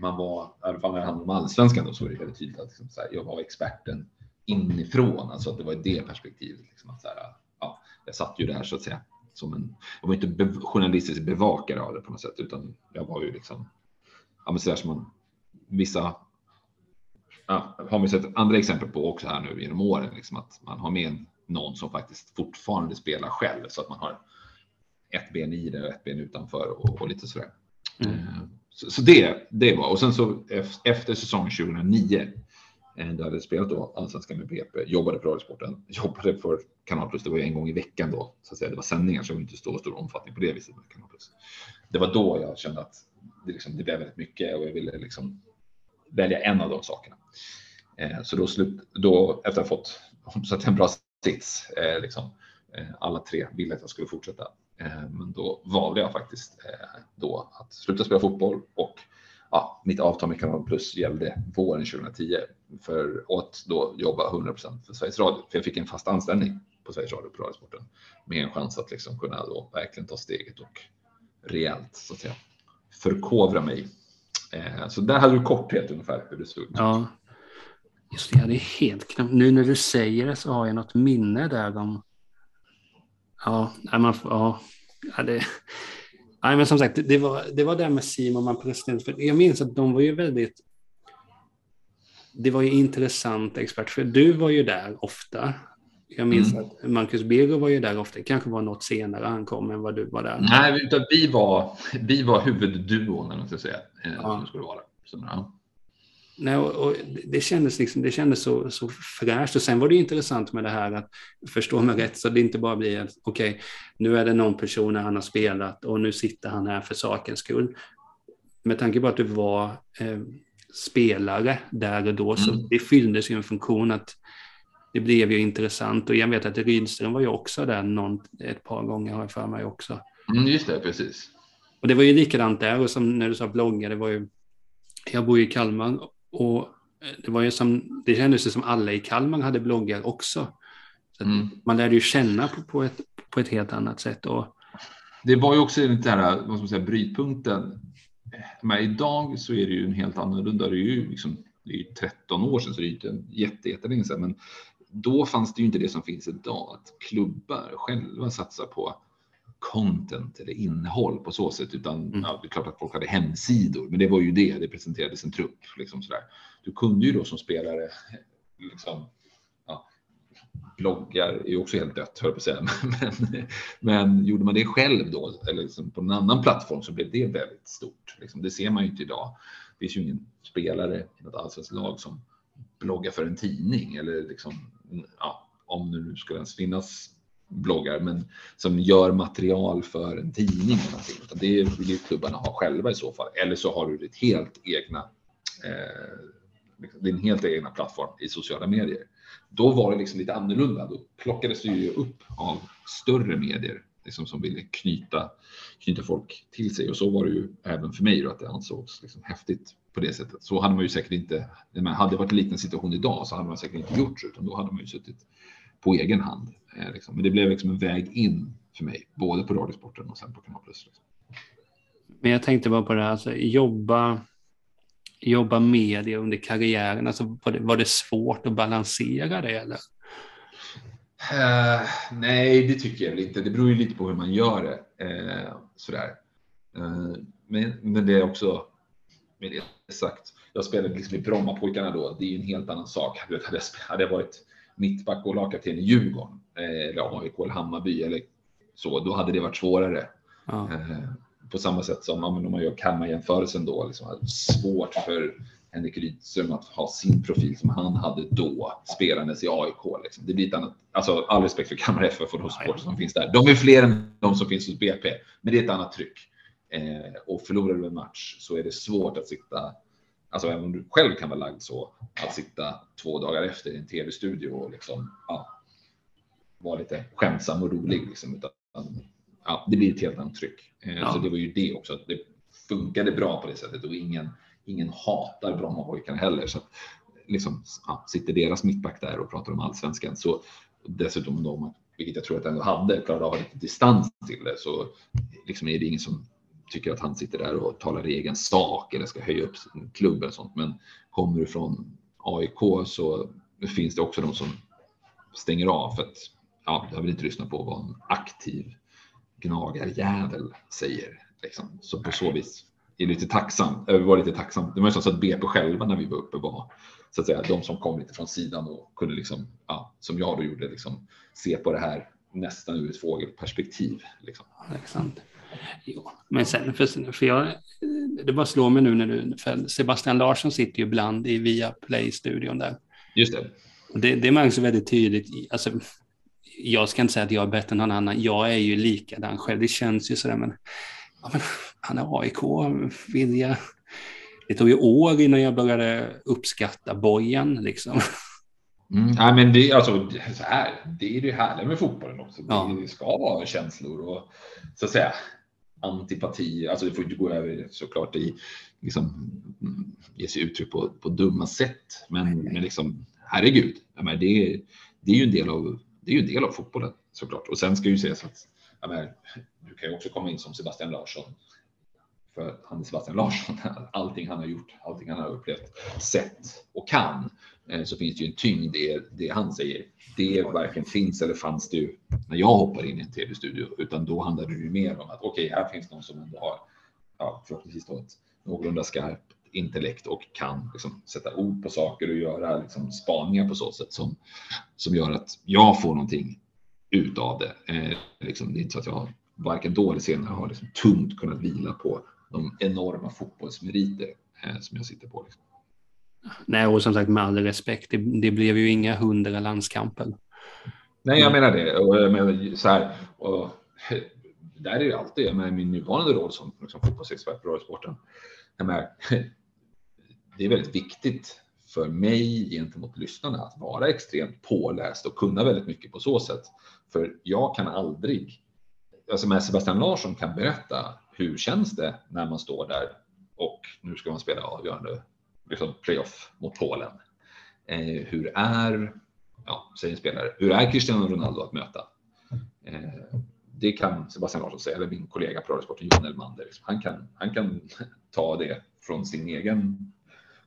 man var, i alla fall när det handlade om allsvenskan då, så var det väldigt tydligt att liksom, här, jag var experten inifrån, alltså att det var i det perspektivet. Liksom, att, så här, ja, jag satt ju där så att säga som en, jag var inte be, journalistisk bevakare av det på något sätt, utan jag var ju liksom, ja men sådär som man, vissa, ja, har man sett andra exempel på också här nu genom åren, liksom att man har med någon som faktiskt fortfarande spelar själv så att man har ett ben i det och ett ben utanför och, och lite sådär. Mm. Så, så, det, det var, och sen så efter säsongen eh, 2009, där då hade spelat då allsvenskan med BP, jobbade för Radiosporten, jobbade för Kanal Plus, det var ju en gång i veckan då, så att säga. det var sändningar som inte står stor omfattning på det viset med Kanal Plus. Det var då jag kände att det, liksom, det blev väldigt mycket och jag ville liksom välja en av de sakerna. Eh, så då, slut, då efter att ha fått så att en bra sits, eh, liksom, eh, alla tre ville att jag skulle fortsätta. Eh, men då valde jag faktiskt eh, då att sluta spela fotboll och ja, mitt avtal med Kanal Plus gällde våren 2010 för att då jobba 100% för Sveriges Radio. För jag fick en fast anställning på Sveriges Radio på Radiosporten med en chans att liksom kunna då verkligen ta steget och rejält så att säga förkovra mig. Eh, så där hade du korthet ungefär hur det såg ut. Ja, just det. jag hade helt knappt. Nu när du säger det så har jag något minne där om. Ja, man, ja, ja det. Nej, men som sagt, det var det var där med Simon man president. För jag minns att de var ju väldigt. Det var ju intressant expert, för du var ju där ofta. Jag minns mm. att Marcus Birro var ju där ofta, det kanske var något senare han kom än vad du var där. Nej, utan vi var, vi var huvudduon, eller man ska säga. Eh, ja. Som skulle vara. Så, ja. Nej, och, och, det kändes, liksom, det kändes så, så fräscht. Och sen var det intressant med det här att, förstå mig rätt, så det inte bara blir okej, okay, nu är det någon person han har spelat och nu sitter han här för sakens skull. Med tanke på att du var eh, spelare där och då, mm. så det fylldes ju en funktion att det blev ju intressant och jag vet att Rydström var ju också där någon, ett par gånger har jag för mig också. Mm, just det, precis. Och det var ju likadant där och som när du sa bloggar, det var ju, jag bor i Kalmar och det var ju som, det kändes som alla i Kalmar hade bloggar också. Mm. Man lärde ju känna på, på, ett, på ett helt annat sätt. Och... Det var ju också lite här, vad ska man säga, brytpunkten. Men idag så är det ju en helt annorlunda. Det är ju liksom, det är ju 13 år sedan så det är ju inte jättelänge sedan. Men då fanns det ju inte det som finns idag, att klubbar själva satsar på content eller innehåll på så sätt, utan mm. ja, det är klart att folk hade hemsidor, men det var ju det, det presenterades en trupp. Liksom sådär. Du kunde ju då som spelare, liksom, ja, bloggar är ju också helt dött, höll på att säga, men, men gjorde man det själv då, eller liksom på en annan plattform, så blev det väldigt stort. Liksom, det ser man ju inte idag. Det finns ju ingen spelare i något allsvenskt lag som bloggar för en tidning eller liksom ja, om det nu ska ens finnas bloggar, men som gör material för en tidning. Eller någonting. Det vill ju klubbarna ha själva i så fall. Eller så har du ditt helt egna, eh, liksom, din helt egna plattform i sociala medier. Då var det liksom lite annorlunda. Då plockades det ju upp av större medier liksom, som ville knyta, knyta folk till sig. Och så var det ju även för mig då, att det ansågs liksom häftigt på det sättet. Så hade man ju säkert inte, man hade det varit en liknande situation idag så hade man säkert inte gjort så, utan då hade man ju suttit på egen hand. Eh, liksom. Men det blev liksom en väg in för mig, både på Radiosporten och sen på Kanal Plus. Liksom. Men jag tänkte bara på det här, alltså, jobba, jobba media under karriären, alltså, var, det, var det svårt att balansera det eller? Uh, nej, det tycker jag väl inte. Det beror ju lite på hur man gör det. Uh, sådär. Uh, men, men det är också med det sagt. Jag spelade liksom i Brommapojkarna då. Det är ju en helt annan sak. Hade jag, hade jag varit mittback och lagkapten i Djurgården eh, eller AIK eller Hammarby eller så, då hade det varit svårare. Ja. Eh, på samma sätt som om man gör Kalmar-jämförelsen då, liksom, svårt för Henrik Rydström att ha sin profil som han hade då spelandes i AIK. Liksom. Det blir ett annat, alltså all respekt för Kalmar FF och de supportrar som finns där. De är fler än de som finns hos BP, men det är ett annat tryck. Eh, och förlorar du en match så är det svårt att sitta, alltså även om du själv kan vara lagd så, att sitta två dagar efter i en tv-studio och liksom, ja, vara lite skämtsam och rolig. Liksom, utan, ja, det blir ett helt annat tryck. Eh, ja. Så det var ju det också, att det funkade bra på det sättet och ingen, ingen hatar Brommapojkarna heller. Så att, liksom, ja, sitter deras mittback där och pratar om allsvenskan så dessutom de, vilket jag tror att ändå hade, klarade av lite distans till det så liksom är det ingen som tycker att han sitter där och talar i egen sak eller ska höja upp sin klubb eller sånt. Men kommer du från AIK så finns det också de som stänger av för att ja, jag vill inte lyssna på vad en aktiv gnagarjävel säger. Liksom. Så på så vis är lite tacksam. Jag äh, var lite tacksam. Det var ju så att BP själva när vi var uppe var så att säga de som kom lite från sidan och kunde liksom, ja, som jag då gjorde, liksom, se på det här nästan ur ett fågelperspektiv. Liksom. Alexander. Jo, men sen, för, för jag, det bara slår mig nu när du, för Sebastian Larsson sitter ju ibland i Viaplay-studion där. Just det. Det, det märks väldigt tydligt, alltså, jag ska inte säga att jag är bättre än någon annan, jag är ju likadan själv, det känns ju sådär, men, ja, men han är AIK, vill jag... Det tog ju år innan jag började uppskatta Bojan liksom. Mm. Ja, men det, alltså, så här, det är det härliga med fotbollen också. Ja. Det ska vara känslor och så att säga antipati. Alltså det får inte gå över såklart i liksom, ge sig uttryck på, på dumma sätt. Men, men liksom, herregud, menar, det, det är ju en del av det är ju en del av fotbollen såklart. Och sen ska ju sägas att menar, du kan ju också komma in som Sebastian Larsson. För han är Sebastian Larsson. Allting han har gjort, allting han har upplevt, sett och kan. Eh, så finns det ju en tyngd i det han säger. Det varken finns eller fanns det ju när jag hoppar in i en tv-studio, utan då handlar det ju mer om att okej, okay, här finns någon som ändå har, ja, förhoppningsvis då ett någorlunda skarpt intellekt och kan liksom sätta ord på saker och göra liksom spaningar på så sätt som, som gör att jag får någonting utav det. Eh, liksom, det är inte så att jag varken då eller senare har liksom tungt kunnat vila på de enorma fotbollsmeriter eh, som jag sitter på. Liksom. Nej, och som sagt med all respekt, det, det blev ju inga hundra landskamper. Nej, jag menar det. Och jag menar, så här, och, där är det alltid, med min nuvarande roll som liksom, fotbollsexpert på Radiosporten, det är väldigt viktigt för mig gentemot lyssnarna att vara extremt påläst och kunna väldigt mycket på så sätt. För jag kan aldrig, alltså med Sebastian Larsson kan berätta hur känns det när man står där och nu ska man spela avgörande liksom playoff mot Polen. Eh, hur är, ja, säger en spelare, hur är Cristiano Ronaldo att möta? Eh, det kan Sebastian Larsson säga, eller min kollega på Radiosporten Johan Elmander. Liksom. Han, kan, han kan ta det från sin egen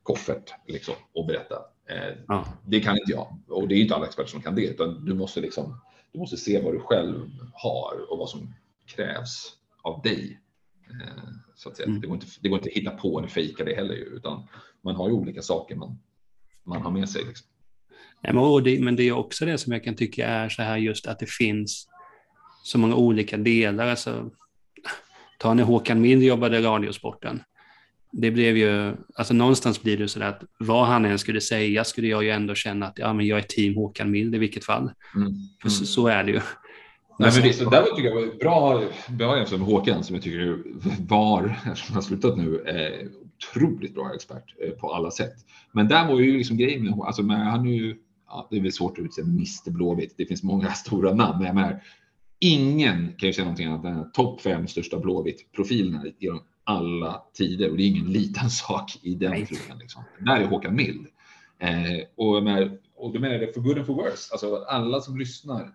koffert liksom, och berätta. Eh, ja. Det kan inte jag och det är inte alla experter som kan det, utan du måste liksom. Du måste se vad du själv har och vad som krävs av dig. Eh, så att säga. Mm. Det, går inte, det går inte att hitta på eller fejka det heller, utan man har ju olika saker man, man har med sig. Liksom. Ja, men, det, men det är också det som jag kan tycka är så här just att det finns så många olika delar. Alltså, ta när Håkan Mild jobbade i Radiosporten det blev ju, alltså någonstans blir det så att vad han än skulle säga skulle jag ju ändå känna att ja, men jag är team Håkan Mild i vilket fall. Mm. För så, så, är det ju. Nej, men visst, där tycker jag var bra, bra jämfört med Håkan som jag tycker var, eftersom han slutat nu, eh, otroligt bra expert eh, på alla sätt. Men där var ju liksom grejen med, alltså med, han är ju, ja, det är väl svårt att utse Mr Blåvitt, det finns många stora namn, men jag menar, ingen kan ju säga någonting annat än topp fem största Blåvitt-profilerna genom alla tider och det är ingen liten sak i den Nej. frågan. Liksom. Där är Håkan Mild. Eh, och, med, och då menar jag det för good and for worse. Alltså alla som lyssnar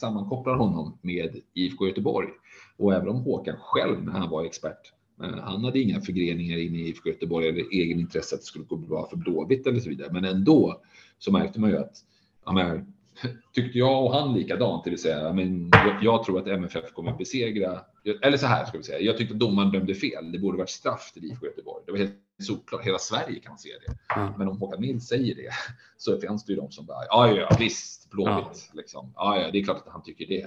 sammankopplar honom med IFK Göteborg. Och även om Håkan själv, när han var expert, eh, han hade inga förgreningar in i IFK Göteborg eller egen intresse att det skulle gå bra för Blåvitt eller så vidare. Men ändå så märkte man ju att ja, men, tyckte jag och han likadant, det vill säga, men jag tror att MFF kommer att besegra, eller så här ska vi säga, jag tyckte domaren dömde fel. Det borde varit straff till IFK Göteborg. Det var helt solklart, hela Sverige kan se det. Mm. Men om Håkan Mild säger det så finns det ju de som bara, ja, ja, visst, Blåvitt, ja. liksom. Ja, ja, det är klart att han tycker det.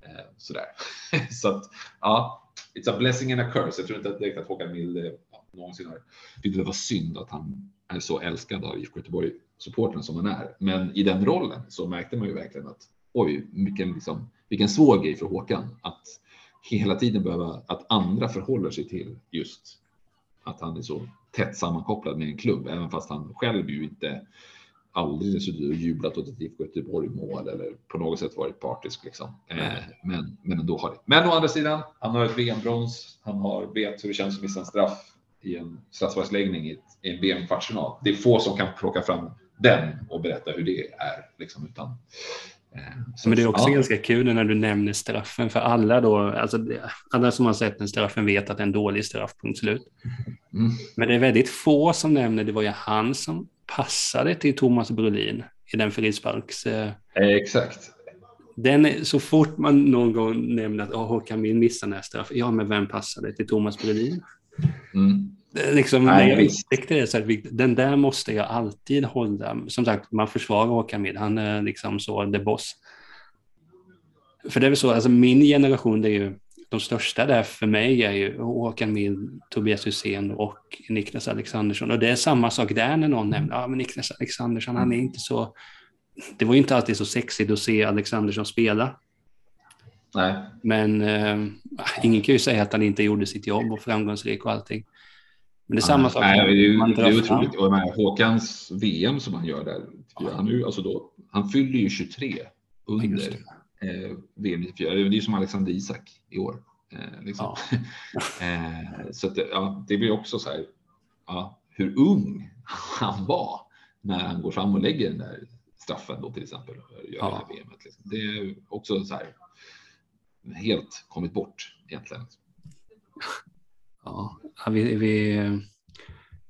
Eh, sådär. så att, ja, it's a blessing and a curse. Jag tror inte att, direkt att Håkan Mild eh, någonsin har tyckt det var synd att han är så älskad av IFK Göteborg supporten som han är. Men i den rollen så märkte man ju verkligen att oj, vilken, liksom, vilken svår grej för Håkan att hela tiden behöva att andra förhåller sig till just att han är så tätt sammankopplad med en klubb, även fast han själv ju inte aldrig suttit och jublat åt ett IFK Göteborg mål eller på något sätt varit partisk liksom. Eh, men, men ändå har det. Men å andra sidan, han har ett VM-brons. Han har vet hur det känns att missa en straff i en straffsparksläggning i, i en VM-kvartsfinal. Det är få som kan plocka fram den och berätta hur det är. Liksom, utan, men det är också ja. ganska kul när du nämner straffen för alla då, alltså alla som har sett den straffen vet att det är en dålig straff, punkt slut. Mm. Men det är väldigt få som nämner, det var ju han som passade till Thomas Brolin i den frisparks... Eh, Exakt. Den, så fort man någon gång nämner att oh, Håkan Mild missade nästa straff, ja men vem passade till Thomas Brolin? Mm. Liksom, Nej, när jag så här, den där måste jag alltid hålla. Som sagt, man försvarar Håkan Mild, han är liksom så the boss. För det är väl så, alltså min generation, det är ju de största där för mig är ju Håkan Mild, Tobias Hysén och Niklas Alexandersson. Och det är samma sak där när någon nämner, ja men Niklas Alexandersson, han är inte så, det var ju inte alltid så sexigt att se Alexandersson spela. Nej. Men äh, ingen kan ju säga att han inte gjorde sitt jobb och framgångsrik och allting. Men det är samma sak. Nej, det är, det är otroligt. Och med Håkans VM som han gör där, han, är, alltså då, han fyller ju 23 under eh, VM 94. Det är ju som Alexander Isak i år. Eh, liksom. ja. eh, så att, ja, det blir också så här, ja, hur ung han var när han går fram och lägger den där straffen då till exempel. Gör ja. det, VMet, liksom. det är också så här helt kommit bort egentligen. Ja, vi, vi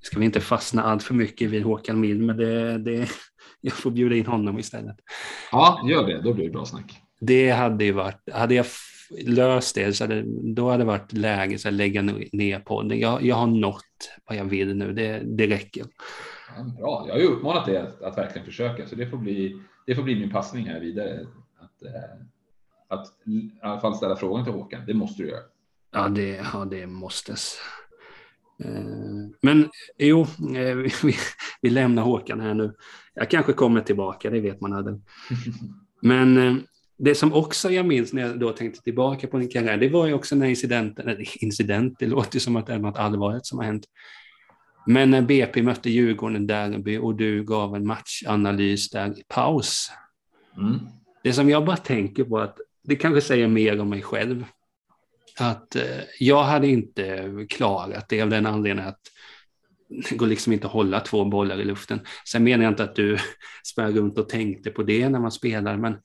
ska vi inte fastna allt för mycket vid Håkan Mild, men det, det, jag får bjuda in honom istället. Ja, gör det. Då blir det bra snack. Det hade ju varit, hade jag löst det så hade, då hade det varit läge att lägga ner podden. Jag, jag har nått vad jag vill nu, det, det räcker. Ja, bra, jag har ju uppmanat dig att, att, verkligen försöka, så det får bli, det får bli min passning här vidare. Att, eh, att i alla fall ställa frågan till Håkan, det måste du göra. Ja, det, ja, det måstes. Eh, men jo, eh, vi, vi lämnar Håkan här nu. Jag kanske kommer tillbaka, det vet man aldrig. Men eh, det som också jag minns när jag då tänkte tillbaka på min karriär, det var ju också när incidenten, eller incident, det låter som att det är något allvarligt som har hänt. Men när BP mötte Djurgården derby och du gav en matchanalys där i paus. Mm. Det som jag bara tänker på att det kanske säger mer om mig själv att eh, jag hade inte klarat det av den anledningen att det går liksom inte att hålla två bollar i luften. Sen menar jag inte att du sprang runt och tänkte på det när man spelar, men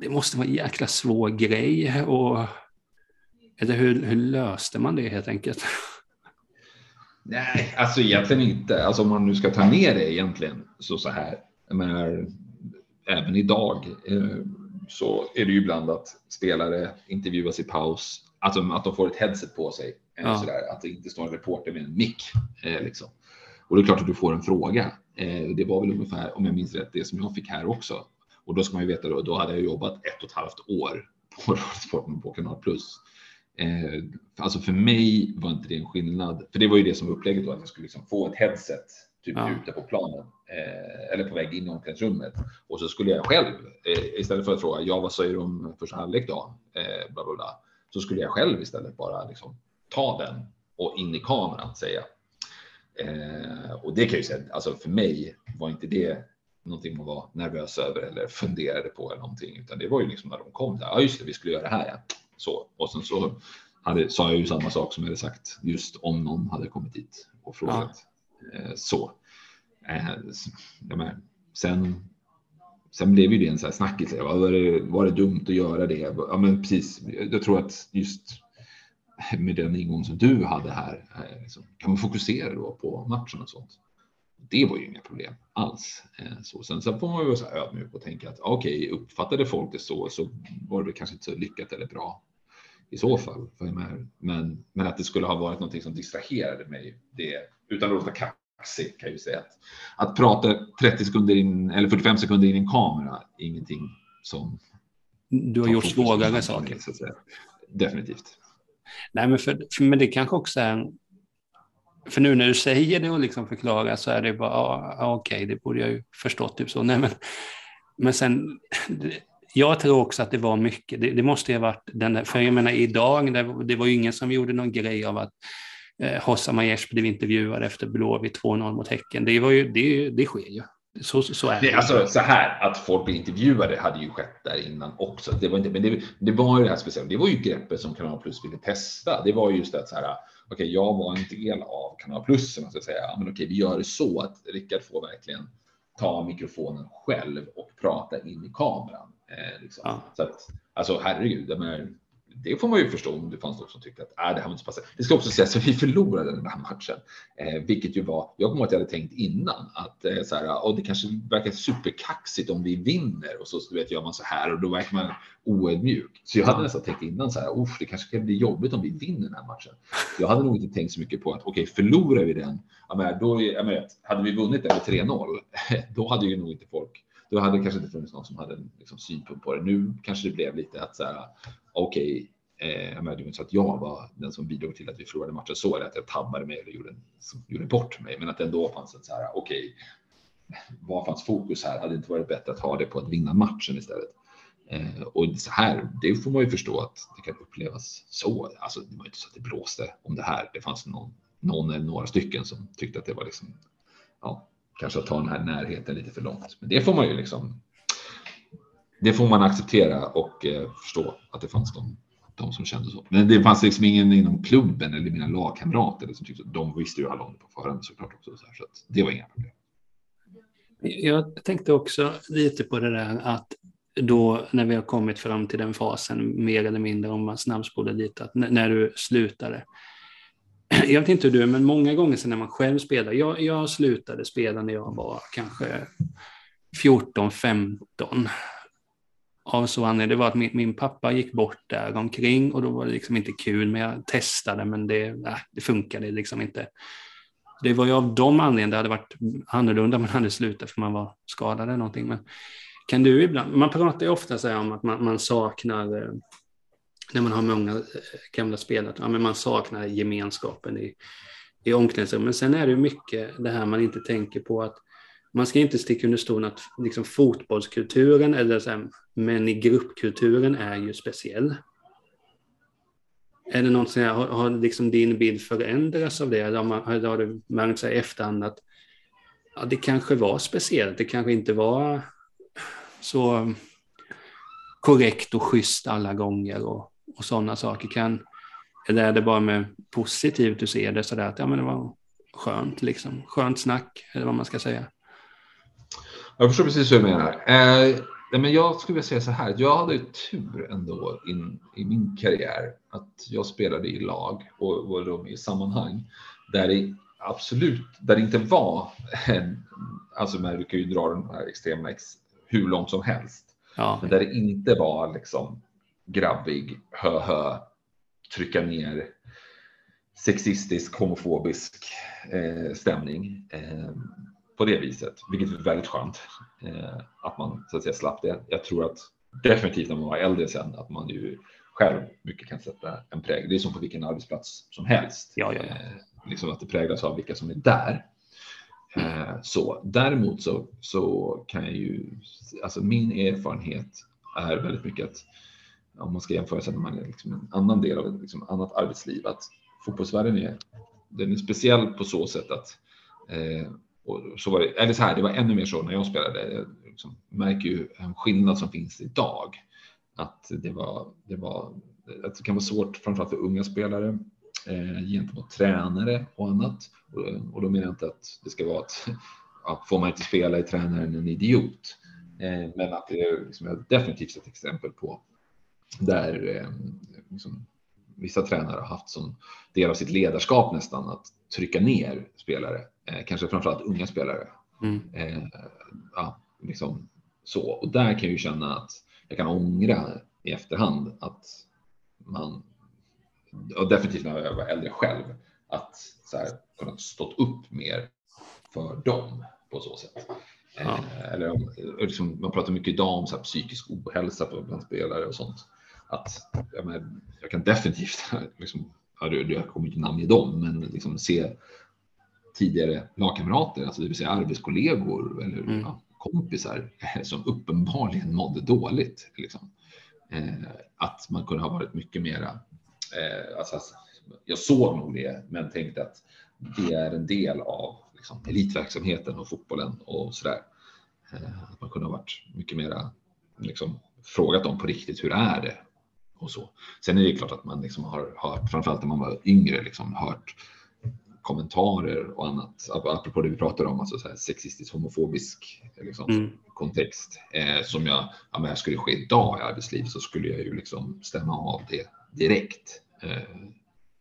det måste vara en jäkla svår grej. Och, eller hur, hur löste man det helt enkelt? Nej, alltså egentligen inte. Alltså om man nu ska ta ner det egentligen så så här. Jag menar, även idag eh, så är det ju ibland att spelare intervjuas i paus Alltså att de får ett headset på sig. Eh, ja. Sådär, att det inte står en reporter med en mick. Eh, liksom. Och det är klart att du får en fråga. Eh, det var väl ungefär, om jag minns rätt, det som jag fick här också. Och då ska man ju veta då, då hade jag jobbat ett och ett halvt år på Sporten på Kanal Plus. Eh, alltså för mig var inte det en skillnad, för det var ju det som var upplägget då, att jag skulle liksom få ett headset typ ja. ute på planen eh, eller på väg in i omklädningsrummet och så skulle jag själv eh, istället för att fråga ja, vad säger du om första halvlek då? Eh, bla, bla, bla så skulle jag själv istället bara liksom ta den och in i kameran säga. Eh, och det kan ju säga, alltså för mig var inte det någonting man var nervös över eller funderade på eller någonting, utan det var ju liksom när de kom där. Ja, just det, vi skulle göra det här. Ja. Så och sen så hade, sa jag ju samma sak som jag hade sagt just om någon hade kommit dit och frågat. Ja. Eh, så. Eh, sen Sen blev ju det en sån här snackis. Var det, var det dumt att göra det? Ja, men precis. Jag tror att just med den ingång som du hade här, eh, liksom, kan man fokusera då på matchen och sånt. Det var ju inga problem alls. Eh, så sen, sen får man ju vara så här ödmjuk och tänka att okej, okay, uppfattade folk det så, så var det kanske inte så lyckat eller bra i så fall. Men, men att det skulle ha varit någonting som distraherade mig, det utan att låta kaxig kan jag ju säga. Att, att prata 30 sekunder in eller 45 sekunder in i en kamera är ingenting som. Du har gjort svårare saker. Definitivt. Nej, men, för, för, men det kanske också är en, för nu när du säger det och liksom förklarar så är det bara, ja, okej, det borde jag ju förstått. Typ så. Nej, men, men sen, jag tror också att det var mycket, det, det måste ju ha varit den där, för jag menar idag, det, det var ju ingen som gjorde någon grej av att eh, Hossa Majers blev intervjuad efter Blåvitt 2-0 mot Häcken. Det, var ju, det, det sker ju. Så, så är det. det alltså, så här, att folk blir intervjuade hade ju skett där innan också. Det var inte, men det, det var ju det här speciella. Det var ju greppet som Kanal Plus ville testa. Det var just att så här, okej, okay, jag var en del av Kanal Plus, så att säga. Men okej, okay, vi gör det så att Rickard får verkligen ta mikrofonen själv och prata in i kameran. Eh, liksom. ja. Så att, alltså herregud, är, det får man ju förstå om det fanns någon som tyckte att äh, det här var inte så passande. Det ska också sägas att vi förlorade den här matchen, eh, vilket ju var. Jag kommer att jag hade tänkt innan att eh, så här, och det kanske verkar superkaxigt om vi vinner och så vet gör man så här och då verkar man oödmjuk. Så jag hade nästan tänkt innan så här, det kanske kan bli jobbigt om vi vinner den här matchen. Jag hade nog inte tänkt så mycket på att okej, okay, förlorar vi den, ja, men då, jag menar, hade vi vunnit den med 3-0, då hade ju nog inte folk då hade det kanske inte funnits någon som hade en liksom, synpunkt på det. Nu kanske det blev lite att så här, okej, okay, eh, det var inte så att jag var den som bidrog till att vi förlorade matchen så, eller att jag tabbade mig eller gjorde, gjorde bort mig, men att det ändå fanns ett så här, okej, okay, vad fanns fokus här? Hade det inte varit bättre att ha det på att vinna matchen istället? Eh, och så här, det får man ju förstå att det kan upplevas så. Alltså, det var inte så att det blåste om det här. Det fanns någon, någon eller några stycken som tyckte att det var liksom, ja, kanske att ta den här närheten lite för långt. Men det får man ju liksom. Det får man acceptera och eh, förstå att det fanns de, de som kände så. Men det fanns liksom ingen inom klubben eller mina lagkamrater som tyckte de visste ju alla om det på förhand såklart också. Så, här, så det var inga problem. Jag tänkte också lite på det där att då när vi har kommit fram till den fasen, mer eller mindre om man snabbspolar dit, att när du slutade. Jag vet inte hur du är, men många gånger sedan när man själv spelar, jag, jag slutade spela när jag var kanske 14, 15. Av så anledning, det var att min, min, pappa gick bort där omkring och då var det liksom inte kul, men jag testade, men det, nej, det funkade liksom inte. Det var ju av de anledningarna det hade varit annorlunda om man hade slutat för man var skadad eller någonting. Men kan du ibland, man pratar ju ofta så om att man, man saknar, eh, när man har många eh, gamla spelare, ja, men man saknar gemenskapen i, i omklädningsrummet. Men sen är det ju mycket det här man inte tänker på att man ska inte sticka under stol att liksom fotbollskulturen eller så här, men i gruppkulturen är ju speciell. Är det något som har, har liksom din bild förändrats av det? Eller har, man, har du märkt sig i efterhand att ja, det kanske var speciellt, det kanske inte var så korrekt och schysst alla gånger och, och sådana saker. Kan, eller är det bara med positivt du ser det sådär att ja, men det var skönt, liksom. skönt snack, eller vad man ska säga. Jag förstår precis hur du menar. Eh, men jag skulle vilja säga så här, jag hade tur ändå in, i min karriär att jag spelade i lag och, och då i sammanhang där det absolut, där det inte var en, alltså man du kan ju dra den här extrema ex, hur långt som helst. Ja. Men där det inte var liksom grabbig, hö hö, trycka ner, sexistisk, homofobisk eh, stämning. Eh, på det viset, vilket är väldigt skönt eh, att man så att säga slapp det. Jag tror att definitivt när man var äldre sen att man ju själv mycket kan sätta en prägel. Det är som på vilken arbetsplats som helst. Ja, ja, ja. Eh, liksom att det präglas av vilka som är där. Eh, så däremot så, så kan jag ju, alltså min erfarenhet är väldigt mycket att om man ska jämföra sig med man är liksom en annan del av ett liksom annat arbetsliv, att fotbollsvärlden är, den är speciell på så sätt att eh, och så var det, eller så här, det var ännu mer så när jag spelade. Jag liksom märker ju en skillnad som finns idag. Att det var, det var, att det kan vara svårt framförallt för unga spelare eh, gentemot tränare och annat. Och, och då menar jag inte att det ska vara att ja, får man inte spela i tränaren en idiot. Eh, men att det är liksom, definitivt ett exempel på där eh, liksom, vissa tränare har haft som del av sitt ledarskap nästan att trycka ner spelare, eh, kanske framförallt unga spelare. Mm. Eh, ja, liksom så. Och där kan jag ju känna att jag kan ångra i efterhand att man, och definitivt när jag var äldre själv, att så här, kunna stått upp mer för dem på så sätt. Ja. Eh, eller om, liksom, man pratar mycket idag om så här, psykisk ohälsa bland spelare och sånt. Att, jag, men, jag kan definitivt liksom, jag kommer inte namnge dem, men liksom se tidigare lagkamrater, alltså det vill säga arbetskollegor eller mm. ja, kompisar som uppenbarligen mådde dåligt. Liksom. Eh, att man kunde ha varit mycket mera, eh, alltså, alltså, jag såg nog det, men tänkte att det är en del av liksom, elitverksamheten och fotbollen och sådär. Eh, att man kunde ha varit mycket mera liksom, frågat dem på riktigt, hur är det? Och så. Sen är det klart att man liksom har hört, framförallt när man var yngre, liksom hört kommentarer och annat, apropå det vi pratade om, alltså så här sexistisk, homofobisk liksom, mm. kontext, eh, som jag, ja, men skulle ske idag i arbetslivet så skulle jag ju liksom stämma av det direkt. Eh,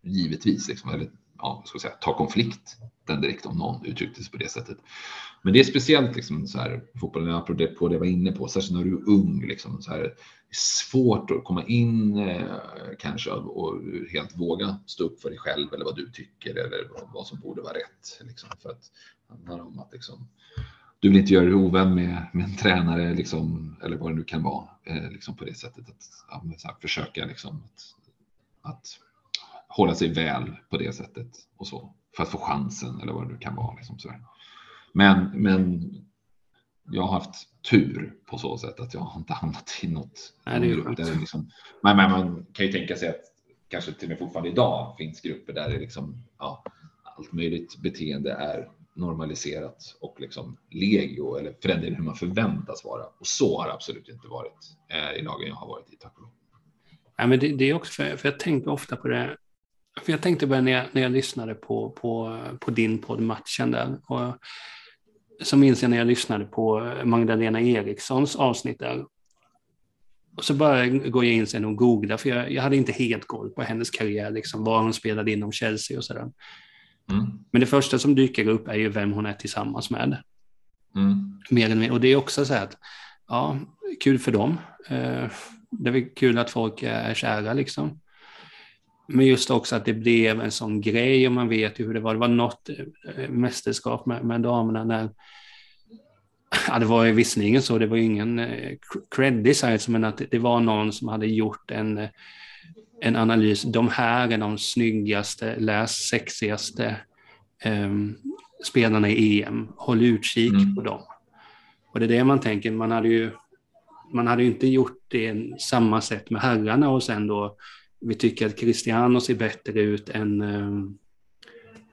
givetvis, liksom, eller ja, ska säga, ta konflikt den direkt om någon uttryckte sig på det sättet. Men det är speciellt liksom så här fotbollen, apropå det på det jag var inne på, särskilt när du är ung, liksom så här, svårt att komma in eh, kanske och helt våga stå upp för dig själv eller vad du tycker eller vad som borde vara rätt. Liksom, för att det handlar om att liksom, du vill inte göra dig ovän med, med en tränare liksom, eller vad det nu kan vara eh, liksom på det sättet. Att, ja, försöka liksom, att, att hålla sig väl på det sättet och så för att få chansen eller vad det kan vara. Liksom, så Men, men jag har haft tur på så sätt att jag har inte hamnat i något. Nej, det är där liksom, men, men man kan ju tänka sig att kanske till och med fortfarande idag finns grupper där det liksom, ja, allt möjligt beteende är normaliserat och liksom legio eller för den delen hur man förväntas vara. Och så har det absolut inte varit eh, i lagen jag har varit i, tack och lov. Ja, men det, det är också för, för jag tänker ofta på det. För jag tänkte bara när jag, när jag lyssnade på, på, på din podd Matchen där. Och så minns jag när jag lyssnade på Magdalena Erikssons avsnitt där. Och så bara går jag in sen och googlar, för jag, jag hade inte helt koll på hennes karriär, liksom, var hon spelade inom Chelsea och sådär. Mm. Men det första som dyker upp är ju vem hon är tillsammans med. Mm. Mer än mer. Och det är också så här att, ja, kul för dem. Eh, det är kul att folk är kära liksom. Men just också att det blev en sån grej och man vet ju hur det var. Det var något eh, mästerskap med, med damerna när Ja, det var ju visserligen så, det var ju ingen eh, credit, men att det var någon som hade gjort en, eh, en analys. De här är de snyggaste, läs sexigaste um, spelarna i EM. Håll utkik mm. på dem. Och det är det man tänker, man hade ju man hade ju inte gjort det samma sätt med herrarna och sen då vi tycker att Cristiano ser bättre ut än um,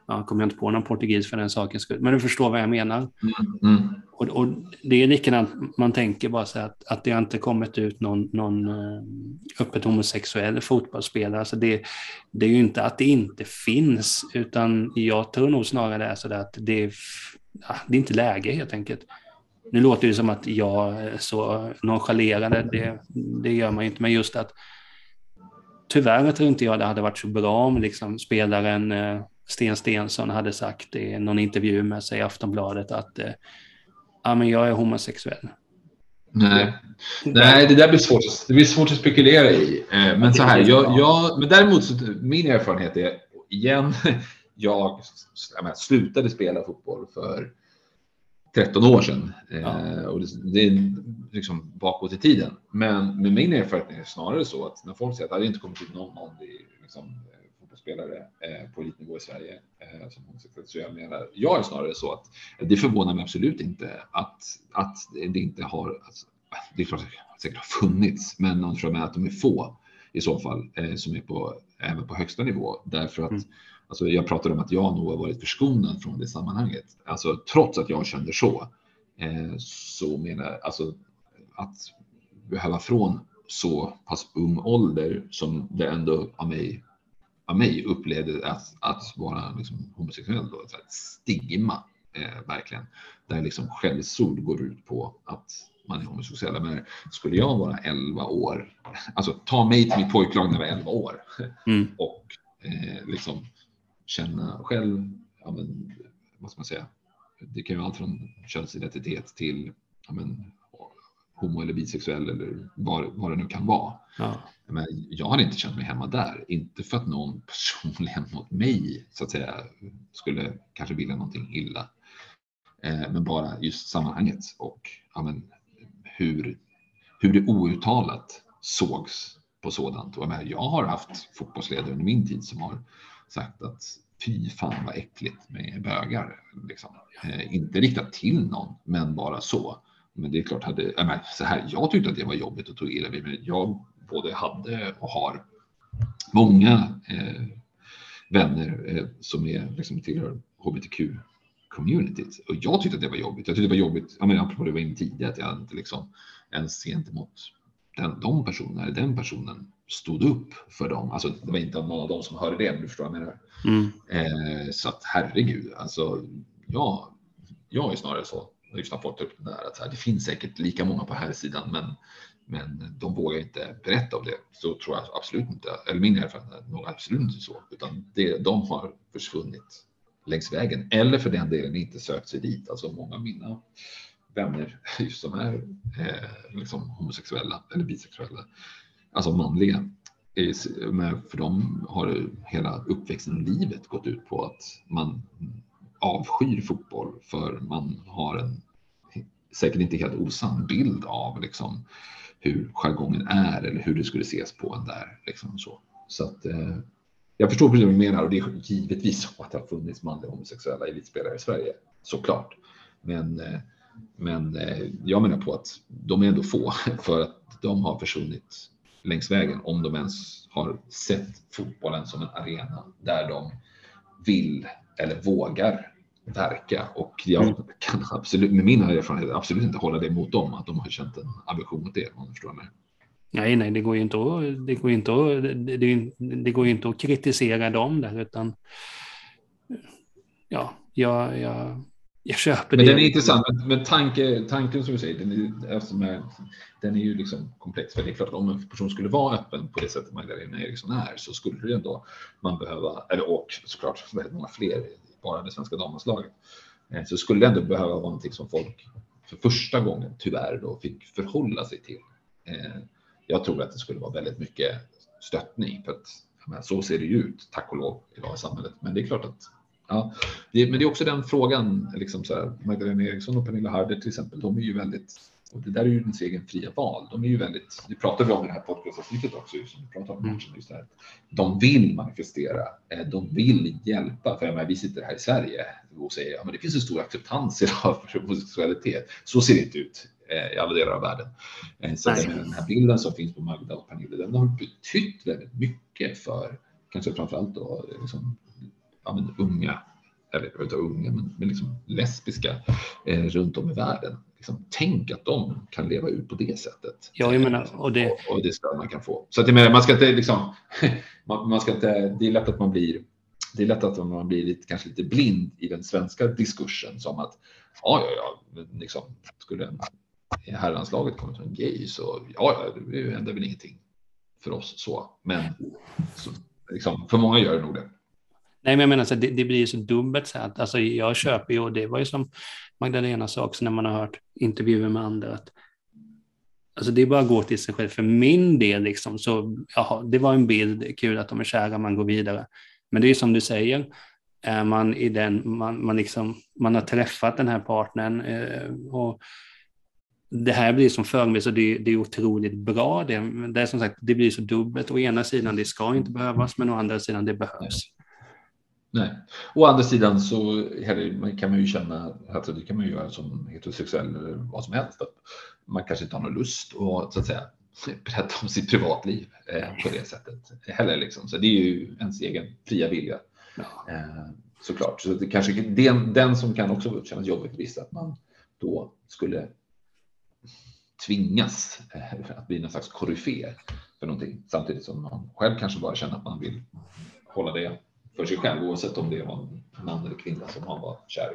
ja, kommer jag inte på någon portugis för den sakens skull, men du förstår vad jag menar. Mm, mm. Och, och, det är likadant, man tänker bara så att, att det har inte kommit ut någon, någon uh, öppet homosexuell fotbollsspelare. Alltså det, det är ju inte att det inte finns, utan jag tror nog snarare det är så att det, ja, det är inte läge helt enkelt. Nu låter det som att jag är så nonchalerande, det, det gör man inte, men just att tyvärr tror inte jag det hade varit så bra om liksom spelaren uh, Sten Stensson hade sagt i någon intervju med sig i Aftonbladet att eh, ja, men jag är homosexuell. Nej. Nej, det där blir svårt, det blir svårt att spekulera i. Eh, men så här, jag, jag, men däremot så, min erfarenhet är igen, jag, jag slutade spela fotboll för 13 år sedan. Eh, ja. Och det, det, är liksom bakåt i tiden. Men med min erfarenhet är det snarare så att när folk säger att det inte kommit ut någon, någon liksom, fotbollsspelare eh, på elitnivå i Sverige eh, som homosexuell. Så jag menar, jag är snarare så att det förvånar mig absolut inte att, att det inte har, alltså, det är klart att det säkert har funnits, men jag tror att de är få i så fall eh, som är på, även på högsta nivå. Därför att mm. Alltså, jag pratade om att jag nog har varit förskonad från det sammanhanget. Alltså trots att jag kände så, eh, så menar jag alltså att behöva från så pass ung ålder som det ändå av mig av mig upplevde att, att vara liksom homosexuell då, ett stigma eh, verkligen. Där liksom skällsord går ut på att man är homosexuell. Men skulle jag vara 11 år, alltså ta mig till mitt pojklag när jag var 11 år mm. och eh, liksom känna själv, ja, men, vad ska man säga, det kan ju allt från könsidentitet till ja, men, homo eller bisexuell eller vad, vad det nu kan vara. Ja. Men jag har inte känt mig hemma där. Inte för att någon personligen mot mig så att säga skulle kanske vilja någonting illa. Eh, men bara just sammanhanget och ja, men, hur, hur det outtalat sågs på sådant. Och jag, menar, jag har haft fotbollsledare under min tid som har sagt att fy fan vad äckligt med bögar. Liksom. Eh, inte riktat till någon, men bara så. Men det är klart, hade, jag, men, så här, jag tyckte att det var jobbigt och tog illa vid mig. Jag både hade och har många eh, vänner eh, som är, liksom, tillhör hbtq-communityt. Och jag tyckte att det var jobbigt. Jag tyckte det var jobbigt, jag menar, apropå det var inne tidigare, att jag inte liksom ens gentemot den, de personerna, den personen stod upp för dem. Alltså det var inte någon av dem som hörde det, men du förstår vad jag menar. Mm. Eh, så att herregud, alltså ja, jag är snarare så, när folk upp där, att här, det finns säkert lika många på här sidan, men men de vågar inte berätta om det. Så tror jag absolut inte, eller min erfarenhet är nog absolut inte så, utan det, de har försvunnit längs vägen eller för den delen inte sökt sig dit. Alltså många av mina vänner just som är eh, liksom homosexuella eller bisexuella, alltså manliga, för dem har hela uppväxten och livet gått ut på att man avskyr fotboll för man har en säkert inte helt osann bild av liksom hur jargongen är eller hur det skulle ses på en där. Liksom så. så att, eh, jag förstår precis vad du menar och det är givetvis så att det har funnits manliga homosexuella elitspelare i Sverige, såklart. Men, eh, men eh, jag menar på att de är ändå få för att de har försvunnit längs vägen om de ens har sett fotbollen som en arena där de vill eller vågar verka och jag mm. kan absolut med mina erfarenheter absolut inte hålla det mot dem att de har känt en aversion mot det. Om förstår mig. Nej, nej, det går ju inte att, det går inte att, det, det går inte att kritisera dem där, utan ja, jag, jag, jag köper men det. Den är intressant, men tanke, tanken som du säger, den är, eftersom är, den är ju liksom komplex. För det är klart om en person skulle vara öppen på det sättet Magdalena Eriksson är så skulle det ändå man behöva, eller och såklart väldigt många fler, bara det svenska damlandslaget, eh, så skulle det ändå behöva vara någonting som folk för första gången tyvärr då fick förhålla sig till. Eh, jag tror att det skulle vara väldigt mycket stöttning för att så ser det ju ut, tack och lov, idag i samhället. Men det är klart att Ja, men det är också den frågan, liksom så här, Magdalena Eriksson och Pernilla Harder till exempel, de är ju väldigt, och det där är ju ens egen fria val, de är ju väldigt, det pratar vi om i det här podcastavsnittet också, som vi pratar om mm. just här, de vill manifestera, eh, de vill hjälpa, för menar, vi sitter här i Sverige och säger, ja men det finns en stor acceptans idag för homosexualitet, så ser det inte ut eh, i alla delar av världen. Eh, så den här bilden som finns på Magda och Pernilla, den har betytt väldigt mycket för, kanske framförallt då, liksom, ja, men unga, eller jag vet inte unga, men, men liksom lesbiska eh, runt om i världen. Liksom, tänk att de kan leva ut på det sättet. Ja, jag menar, och det... Och, och det stöd man kan få. Så att jag menar, man ska inte liksom, man, man, ska inte, det är lätt att man blir det är lätt att man blir lite, kanske lite blind i den svenska diskursen som att ja, ja, ja, liksom, skulle herrlandslaget komma till en gay så ja, ja, det händer väl ingenting för oss så. Men så, liksom, för många gör det nog det. Nej, men jag menar så det, det blir ju så dubbelt så att alltså, jag köper ju och det var ju som Magdalena sa också när man har hört intervjuer med andra att Alltså det är bara att gå till sig själv. För min del, liksom, så, jaha, det var en bild, kul att de är kära, man går vidare. Men det är som du säger, är man i den, man, man, liksom, man har träffat den här partnern eh, och det här blir som förebild, och det, det är otroligt bra. Det, det är som sagt, det blir så dubbelt. Å ena sidan, det ska inte behövas, men å andra sidan, det behövs. Nej. Å andra sidan så kan man ju känna, alltså det kan man ju göra som heterosexuell eller vad som helst, att man kanske inte har någon lust att så att säga berätta om sitt privatliv eh, på det sättet heller. Liksom. Så det är ju ens egen fria vilja. Ja. Eh, såklart. Så det kanske den, den som kan också kännas jobbigt visst att man då skulle tvingas eh, att bli någon slags koryfé för någonting samtidigt som man själv kanske bara känner att man vill hålla det för sig själv oavsett om det var en man eller kvinna som man var kär i.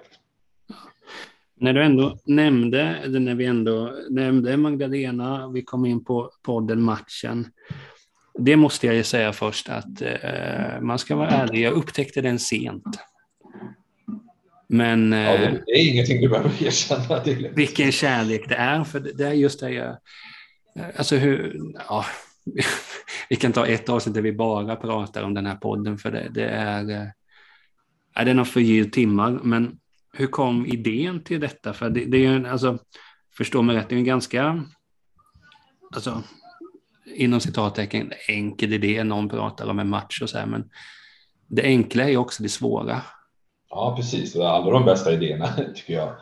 När du ändå nämnde, när vi ändå nämnde Magdalena, vi kom in på podden Matchen. Det måste jag ju säga först att eh, man ska vara ärlig, jag upptäckte den sent. Men... Ja, det, eh, är ingenting du behöver erkänna. Vilken kärlek det är, för det är just det jag... Alltså hur... Ja, vi kan ta ett avsnitt där vi bara pratar om den här podden, för det, det är... Eh, är den har förgyllt timmar, men hur kom idén till detta? För det, det är ju, alltså, förstå mig rätt, det är en ganska, alltså, inom citattecken, enkel idé. Någon pratar om en match och så här, men det enkla är också det svåra. Ja, precis. Alla de bästa idéerna tycker jag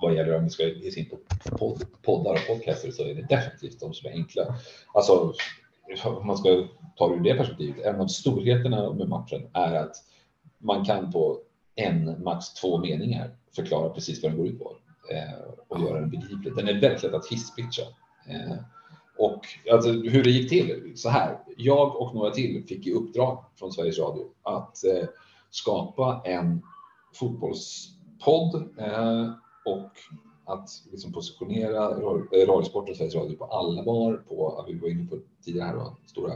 vad gäller om vi ska ge sig in på poddar och podcaster så är det definitivt de som är enkla. Alltså, om man ska ta det ur det perspektivet, en av storheterna med matchen är att man kan på en, max två meningar förklara precis vad den går ut på eh, och göra den begriplig. Den är väldigt lätt att hisspitcha. Eh, och alltså, hur det gick till, så här. Jag och några till fick i uppdrag från Sveriges Radio att eh, skapa en fotbollspodd och att liksom positionera Radiosporten och Sveriges Radio på allvar på, vi var inne på tidigare här, då, stora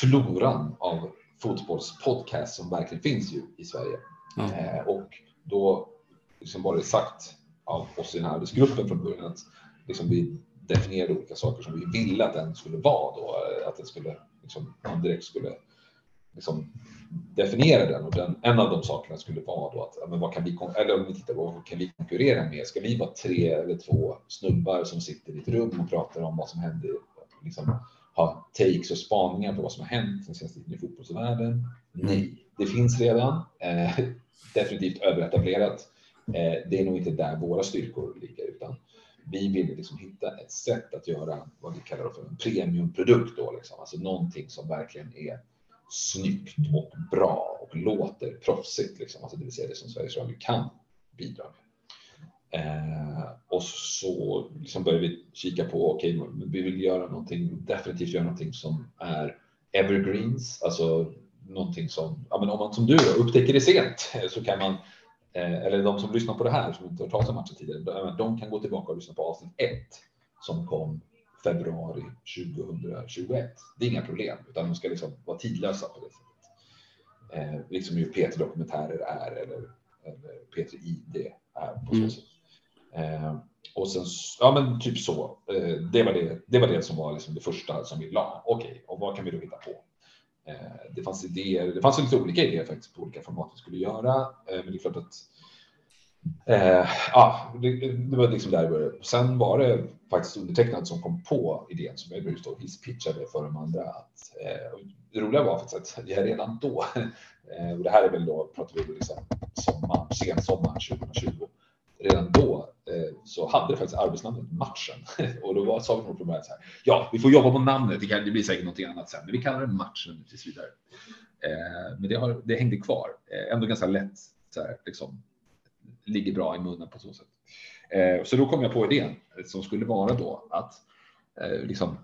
floran av fotbollspodcast som verkligen finns ju i Sverige. Mm. Eh, och då liksom var det sagt av oss i den här arbetsgruppen från början att liksom vi definierade olika saker som vi ville att den skulle vara då, att den skulle, liksom, direkt skulle liksom definiera den och den, en av de sakerna skulle vara då att, men vad kan vi, eller om vi tittar på vad kan vi konkurrera med? Ska vi vara tre eller två snubbar som sitter i ett rum och pratar om vad som händer, liksom ha takes och spaningar på vad som har hänt den senaste tiden i fotbollsvärlden? Nej, det finns redan. Eh, definitivt överetablerat. Eh, det är nog inte där våra styrkor ligger, utan vi vill liksom hitta ett sätt att göra vad vi kallar för en premiumprodukt då, liksom. alltså någonting som verkligen är snyggt och bra och låter proffsigt, liksom. alltså det vill säga det som Sveriges Radio kan bidra med. Eh, och så liksom började vi kika på, okej, okay, vi vill göra någonting, definitivt göra någonting som är evergreens, alltså någonting som, ja men om man som du upptäcker det sent så kan man, eh, eller de som lyssnar på det här som inte har tagit om matchen tidigare, de kan gå tillbaka och lyssna på avsnitt 1 som kom februari 2021. Det är inga problem, utan de ska liksom vara tidlösa på det sättet. Eh, liksom hur P3 Dokumentärer är eller, eller P3 ID är på så mm. sätt. Eh, och sen, ja men typ så. Eh, det, var det, det var det som var liksom det första som vi la. Okej, okay, och vad kan vi då hitta på? Eh, det fanns idéer, det fanns lite olika idéer faktiskt på olika format vi skulle göra. Eh, men det är klart att Eh, ja, det, det, var liksom där det började. Sen var det faktiskt undertecknad som kom på idén som jag just då hisspitchade för de andra. Att, eh, det roliga var faktiskt att jag redan då, eh, och det här är väl då, pratar vi liksom sommar, sensommaren 2020, redan då eh, så hade det faktiskt arbetsnamnet Matchen. och då var, sa vi från början så här, ja, vi får jobba på namnet, det, kan, det blir säkert någonting annat sen, men vi kallar det Matchen tills vidare. Eh, men det, har, det hängde kvar, eh, ändå ganska lätt, så här, liksom, ligger bra i munnen på så sätt. Eh, så då kom jag på idén som skulle vara då att eh, liksom,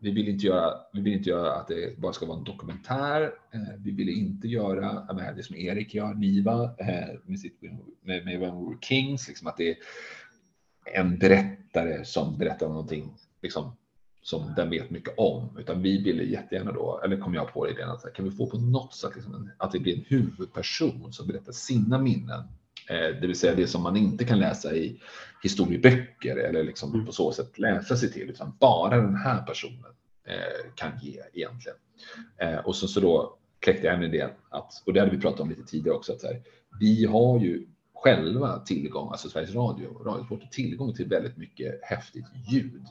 vi vill inte göra. Vi vill inte göra att det bara ska vara en dokumentär. Eh, vi ville inte göra med det som Erik gör, Niva eh, med sitt med, med When We Were Kings, liksom att det är en berättare som berättar om någonting liksom som den vet mycket om, utan vi ville jättegärna då, eller kom jag på idén att kan vi få på något sätt liksom att det blir en huvudperson som berättar sina minnen, eh, det vill säga det som man inte kan läsa i historieböcker eller liksom mm. på så sätt läsa sig till, utan bara den här personen eh, kan ge egentligen. Eh, och så, så då kläckte jag en idé att, och det hade vi pratat om lite tidigare också, att här, vi har ju själva tillgång, alltså Sveriges Radio, Radiosport, tillgång till väldigt mycket häftigt ljud.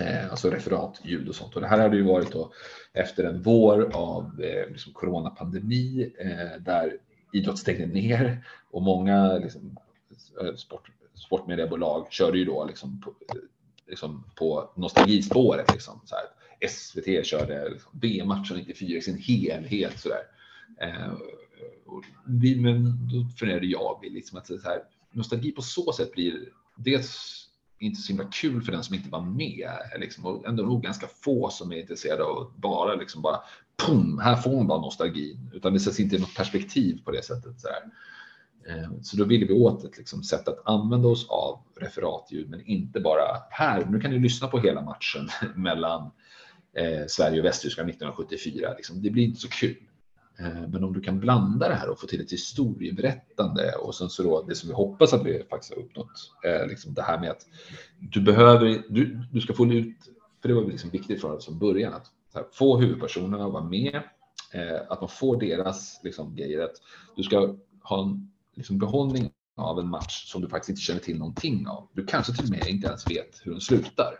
Eh, alltså referat, ljud och sånt. Och det här hade ju varit då efter en vår av eh, liksom coronapandemi eh, där idrott stängde ner och många liksom, eh, sport, sportmediebolag körde ju då liksom på, eh, liksom på nostalgispåret. Liksom, så här. SVT körde liksom VM-matchen 94 i sin helhet sådär. Eh, och vi, men då funderade jag liksom att så här, nostalgi på så sätt blir dels inte så himla kul för den som inte var med. Liksom, och ändå nog ganska få som är intresserade av att bara liksom bara pum, här får man bara nostalgin, utan det sätts inte i något perspektiv på det sättet. Så, här. Eh, så då ville vi åt ett liksom, sätt att använda oss av referatljud, men inte bara här. Nu kan ni lyssna på hela matchen mellan eh, Sverige och Västtyskland 1974. Liksom, det blir inte så kul. Eh, men om du kan blanda det här och få till ett historieberättande och sen så då det som vi hoppas att vi faktiskt har uppnått, liksom det här med att du behöver, du, du ska få ut, för det var liksom viktigt för oss från början, att här, få huvudpersonerna att vara med, eh, att man får deras liksom, grejer, att du ska ha en liksom, behållning av en match som du faktiskt inte känner till någonting av. Du kanske till och med inte ens vet hur den slutar.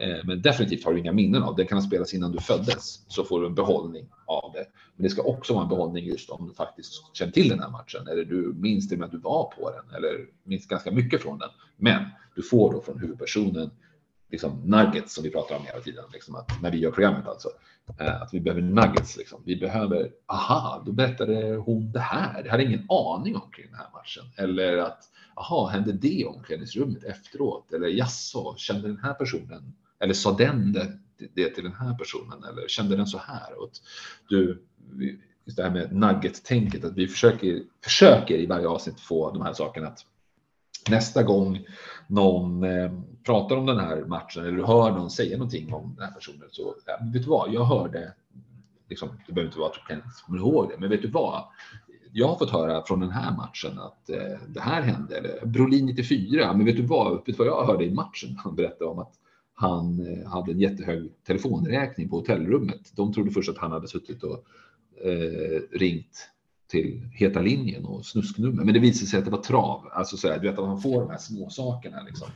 Eh, men definitivt har du inga minnen av det. kan ha spelats innan du föddes så får du en behållning av det. Men det ska också vara en behållning just om du faktiskt känner till den här matchen eller du minns det med att du var på den eller minns ganska mycket från den. Men du får då från huvudpersonen liksom nuggets som vi pratar om hela tiden, liksom att när vi gör programmet alltså. Eh, att vi behöver nuggets liksom. Vi behöver, aha, då berättade hon det här. Jag hade ingen aning om kring den här matchen. Eller att, aha, hände det i omklädningsrummet efteråt? Eller jaså, kände den här personen eller sa den det, det till den här personen eller kände den så här? Och du, just det här med nugget-tänket, att vi försöker, försöker i varje avsnitt få de här sakerna att nästa gång någon eh, pratar om den här matchen eller du hör någon säga någonting om den här personen så ja, vet du vad, jag hörde, liksom, det behöver inte vara att du kan komma ihåg det, men vet du vad, jag har fått höra från den här matchen att eh, det här hände, eller Brolin 94, men vet du vad, vet du vad jag hörde i matchen? Han berättade om att han eh, hade en jättehög telefonräkning på hotellrummet. De trodde först att han hade suttit och eh, ringt till Heta linjen och snusknummer. Men det visade sig att det var trav. Alltså så här, du vet att man får de här små sakerna liksom,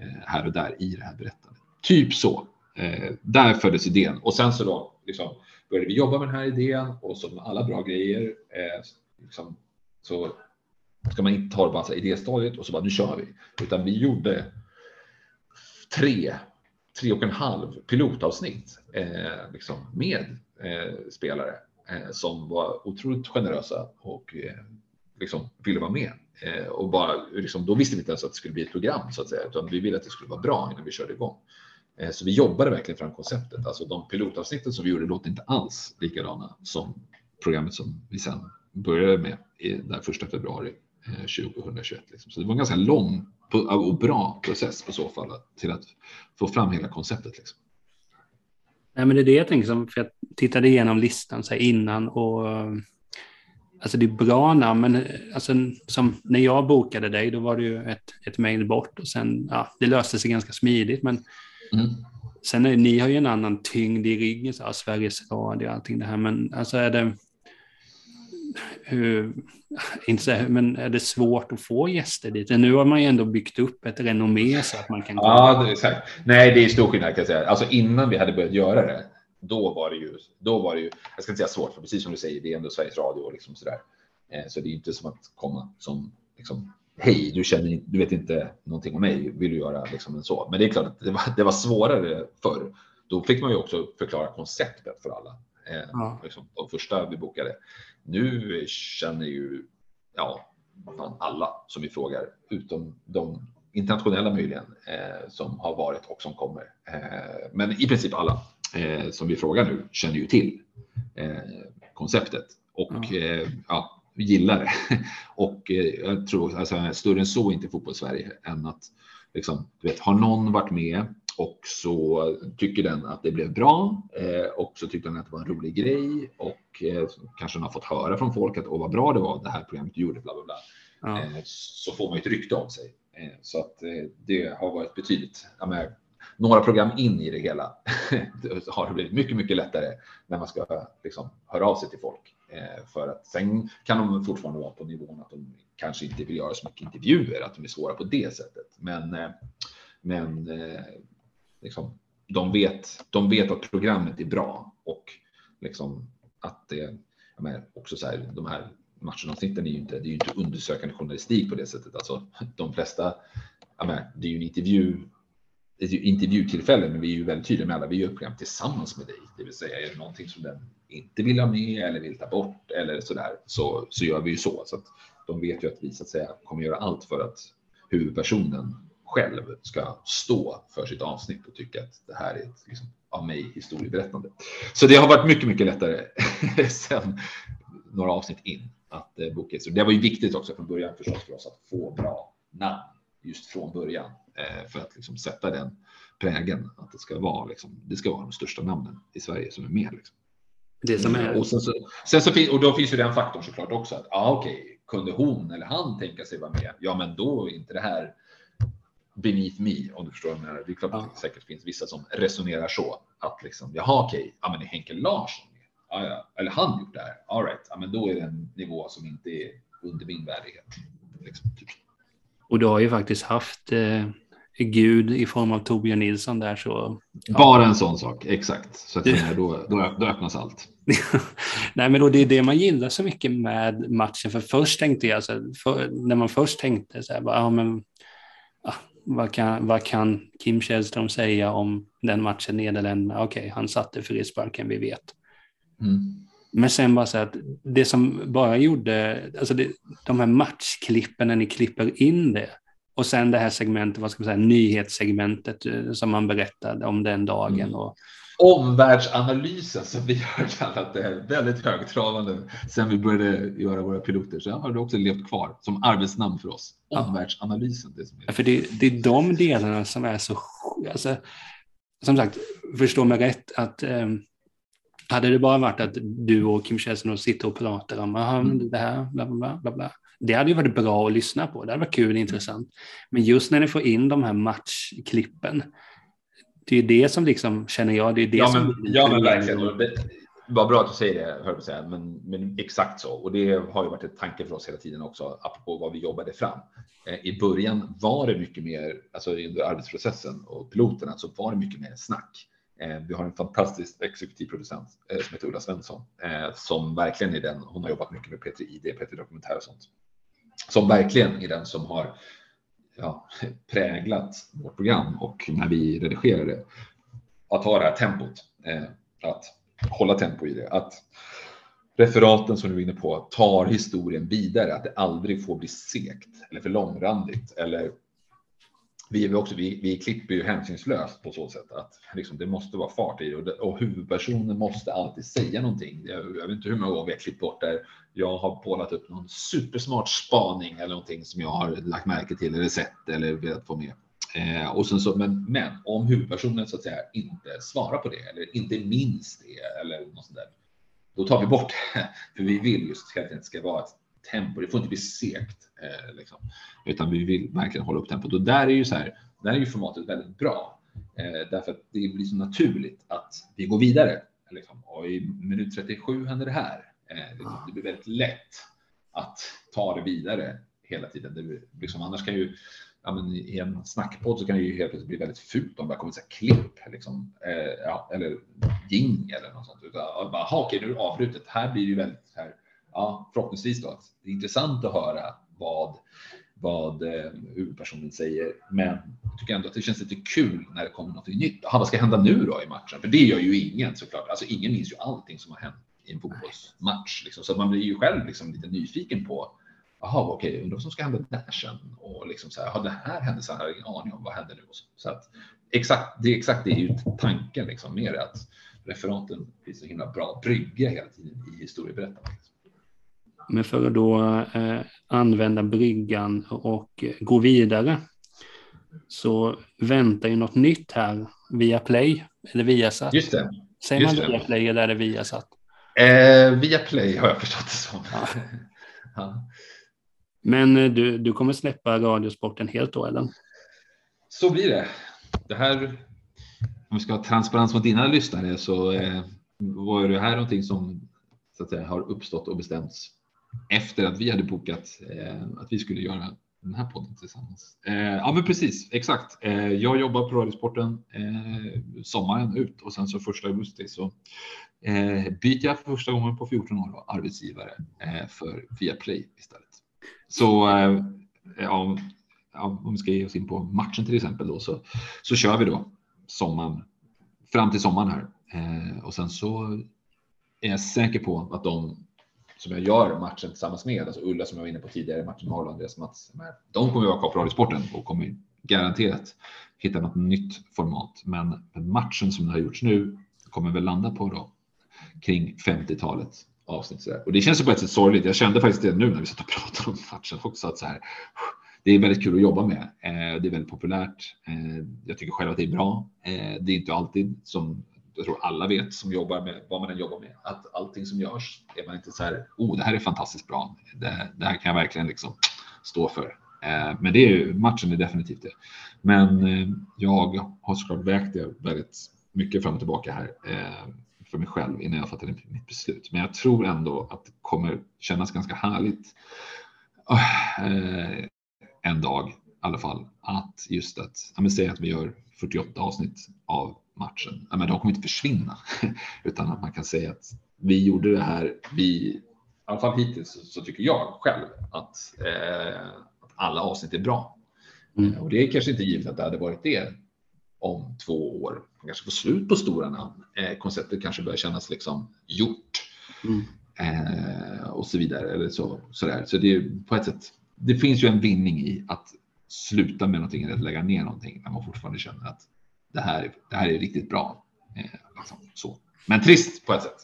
eh, här och där i det här berättandet. Typ så. Eh, där föddes idén och sen så då liksom, började vi jobba med den här idén och som alla bra grejer eh, liksom, så ska man inte ta det bara idéstadiet och så bara nu kör vi, utan vi gjorde tre tre och en halv pilotavsnitt eh, liksom med eh, spelare eh, som var otroligt generösa och eh, liksom ville vara med. Eh, och bara, liksom, då visste vi inte ens att det skulle bli ett program så att säga, utan vi ville att det skulle vara bra innan vi körde igång. Eh, så vi jobbade verkligen fram konceptet. Alltså de pilotavsnitten som vi gjorde låter inte alls likadana som programmet som vi sen började med den första februari 2021. Liksom. Så det var en ganska lång och bra process på så fall till att få fram hela konceptet. Liksom. Nej, men det är det jag tänker, för jag tittade igenom listan så innan och Alltså det är bra namn, men alltså, som när jag bokade dig, då var det ju ett, ett mejl bort och sen, ja, det löste sig ganska smidigt. Men mm. sen är ni har ju en annan tyngd i ryggen, så, ja, Sveriges Radio och allting det här, men alltså är det, hur, inte så, men är det svårt att få gäster dit? Nu har man ju ändå byggt upp ett renommé så att man kan... Ja, det exakt. Nej, det är stor skillnad kan jag säga. Alltså innan vi hade börjat göra det, då var det ju, då var det ju, jag ska inte säga svårt, för precis som du säger, det är ändå Sveriges Radio och liksom sådär. Eh, så det är inte som att komma som liksom, hej, du känner, du vet inte någonting om mig, vill du göra liksom en så? Men det är klart att det var, det var svårare förr. Då fick man ju också förklara konceptet för alla. Eh, ja. Liksom, de första vi bokade. Nu känner ju, ja, fan alla som vi frågar, utom de internationella möjligen, eh, som har varit och som kommer. Eh, men i princip alla eh, som vi frågar nu känner ju till eh, konceptet och eh, ja, gillar det. och eh, jag tror alltså, större än så är inte fotboll-Sverige än att liksom, du vet, har någon varit med och så tycker den att det blev bra eh, och så tyckte den att det var en rolig grej och eh, kanske den har fått höra från folk att åh vad bra det var det här programmet gjorde bla bla bla. Ja. Eh, så får man ett rykte om sig. Så att det har varit betydligt, men, några program in i det hela har det blivit mycket, mycket lättare när man ska liksom, höra av sig till folk. För att sen kan de fortfarande vara på nivån att de kanske inte vill göra så mycket intervjuer, att de är svåra på det sättet. Men, men eh, liksom, de, vet, de vet att programmet är bra och liksom att det menar, också så här, de här matchavsnitten är ju inte, det är ju inte undersökande journalistik på det sättet. Alltså, de flesta, menar, det är ju en intervju ett intervjutillfälle, men vi är ju väldigt tydliga med alla. Vi gör program tillsammans med dig, det vill säga är det någonting som den inte vill ha med eller vill ta bort eller så där så, så gör vi ju så. Så att de vet ju att vi så att säga kommer göra allt för att huvudpersonen själv ska stå för sitt avsnitt och tycka att det här är ett liksom, av mig historieberättande. Så det har varit mycket, mycket lättare sen några avsnitt in att eh, boka. Så det var ju viktigt också från början förstås för oss att få bra namn just från början eh, för att liksom sätta den prägen att det ska vara liksom, det ska vara de största namnen i Sverige som är med. Liksom. Det som är. Och, sen så, sen så, och då finns ju den faktorn såklart också att ah, okej, okay, kunde hon eller han tänka sig vara med? Ja, men då är inte det här beneath me om du förstår vad Det är klart att det säkert finns vissa som resonerar så att liksom jaha, okej, okay, ja, men är Henke Larsson? Ja, ja. Eller han gjort det här? All right, ja, men då är det en nivå som inte är under min värdighet. Liksom, typ. Och du har ju faktiskt haft eh, Gud i form av Torbjörn Nilsson där så. Bara en sån sak, exakt. Så att, det... då, då, då öppnas allt. Nej, men då det är det man gillar så mycket med matchen. För först tänkte jag, så för, när man först tänkte så här, bara, ja, men, ja, vad, kan, vad kan Kim Källström säga om den matchen Nederländerna? Okej, okay, han satte frisparken, vi vet. Mm. Men sen bara så att det som bara gjorde, alltså det, de här matchklippen när ni klipper in det och sen det här segmentet, vad ska man säga, nyhetssegmentet eh, som man berättade om den dagen. Mm. Och... Omvärldsanalysen som vi har kallat det, väldigt högtravande sen vi började göra våra piloter. Så har det också levt kvar som arbetsnamn för oss. Omvärldsanalysen. Det, som är. Ja, för det, det är de delarna som är så, alltså, som sagt, förstå mig rätt, att um, hade det bara varit att du och Kim Källström sitter och pratar om mm. det här, bla, bla, bla, bla. Det hade ju varit bra att lyssna på. Det hade varit kul och intressant. Men just när ni får in de här matchklippen, det är det som liksom, känner jag, det är det ja, som... Men, ja, men verkligen. Det var bra att du säger det, hör på säga, men, men exakt så. Och det har ju varit ett tanke för oss hela tiden också, apropå vad vi jobbade fram. Eh, I början var det mycket mer, alltså under arbetsprocessen och piloterna, så var det mycket mer snack. Eh, vi har en fantastisk exekutiv producent eh, som heter Ulla Svensson eh, som verkligen är den. Hon har jobbat mycket med Petri ID, Petri Dokumentär och sånt. Som verkligen är den som har ja, präglat vårt program och när vi redigerar det. Att ha det här tempot, eh, att hålla tempo i det, att referaten som du är inne på tar historien vidare, att det aldrig får bli segt eller för långrandigt eller vi, också, vi, vi klipper ju hänsynslöst på så sätt att liksom, det måste vara fart i och, det, och huvudpersonen måste alltid säga någonting. Jag, jag vet inte hur många gånger vi har klippt bort där jag har pålat upp någon supersmart spaning eller någonting som jag har lagt märke till eller sett eller velat få med. Eh, och sen så, men, men om huvudpersonen så att säga inte svarar på det eller inte minns det eller något sånt där, då tar vi bort det. För vi vill just att det ska vara ett tempo. Det får inte bli segt, eh, liksom. utan vi vill verkligen hålla upp tempot. Och där är ju så här. Där är ju formatet väldigt bra eh, därför att det blir så naturligt att vi går vidare. Liksom. Och i minut 37 händer det här. Eh, liksom, det blir väldigt lätt att ta det vidare hela tiden. Det blir, liksom, annars kan ju ja, men i en snackpodd så kan det ju helt plötsligt bli väldigt fult om det kommer så klipp liksom, eh, ja, eller jing eller något sånt. Utan, bara, okej, nu är det avbrutet. Här blir det ju väldigt här, ja, förhoppningsvis då att det är intressant att höra vad vad eh, huvudpersonen säger. Men jag tycker ändå att det känns lite kul när det kommer något nytt. Aha, vad ska hända nu då i matchen? För det gör ju ingen såklart. Alltså ingen minns ju allting som har hänt i en fotbollsmatch. Liksom. Så man blir ju själv liksom lite nyfiken på Jaha, okej, okay, undrar vad som ska hända där sen? Och liksom så här, ja, det här hände så här, jag har ingen aning om vad händer nu? Så att exakt, det är exakt det är ju tanken liksom mer att referaten blir så himla bra brygga hela tiden i historieberättandet. Men för att då eh, använda bryggan och gå vidare så väntar ju något nytt här via Play eller Viasat. Just det. Säger Just man via Play eller är det Viasat? Eh, via Play har jag förstått det som. Ja. ja. Men eh, du, du kommer släppa Radiosporten helt då eller? Så blir det. Det här, om vi ska ha transparens mot dina lyssnare så eh, var det här någonting som så att säga, har uppstått och bestämts efter att vi hade bokat eh, att vi skulle göra den här podden tillsammans. Eh, ja, men precis exakt. Eh, jag jobbar på Radiosporten eh, sommaren ut och sen så första augusti så eh, byter jag för första gången på 14 år då, arbetsgivare eh, för Viaplay istället. Så eh, ja, om vi ska ge oss in på matchen till exempel då så, så kör vi då sommaren fram till sommaren här eh, och sen så är jag säker på att de som jag gör matchen tillsammans med, alltså Ulla som jag var inne på tidigare, Martin Harland, Andreas Mats, de kommer ju vara kvar på Radiosporten och kommer garanterat hitta något nytt format. Men matchen som det har gjorts nu kommer väl landa på då kring 50-talet avsnitt. Så Och det känns ju på ett sätt sorgligt. Jag kände faktiskt det nu när vi satt och pratade om matchen också att så här, det är väldigt kul att jobba med. Eh, det är väldigt populärt. Eh, jag tycker själv att det är bra. Eh, det är inte alltid som jag tror alla vet som jobbar med vad man än jobbar med, att allting som görs är man inte så här, oh, det här är fantastiskt bra. Det, det här kan jag verkligen liksom stå för. Eh, men det är ju, matchen är definitivt det. Men eh, jag har såklart vägt det väldigt mycket fram och tillbaka här eh, för mig själv innan jag fattade mitt beslut. Men jag tror ändå att det kommer kännas ganska härligt eh, en dag i alla fall att just att, ja, säga att vi gör 48 avsnitt av matchen. Men de kommer inte försvinna utan att man kan säga att vi gjorde det här. Vi, i alla fall hittills så, så tycker jag själv att, eh, att alla avsnitt är bra. Mm. Och det är kanske inte givet att det hade varit det om två år. Man kanske får slut på stora namn. Eh, konceptet kanske börjar kännas liksom gjort. Mm. Eh, och så vidare. Eller så, så, där. så det är på ett sätt. Det finns ju en vinning i att sluta med någonting eller att lägga ner någonting när man fortfarande känner att det här, det här är riktigt bra. Eh, liksom, så. Men trist på ett sätt.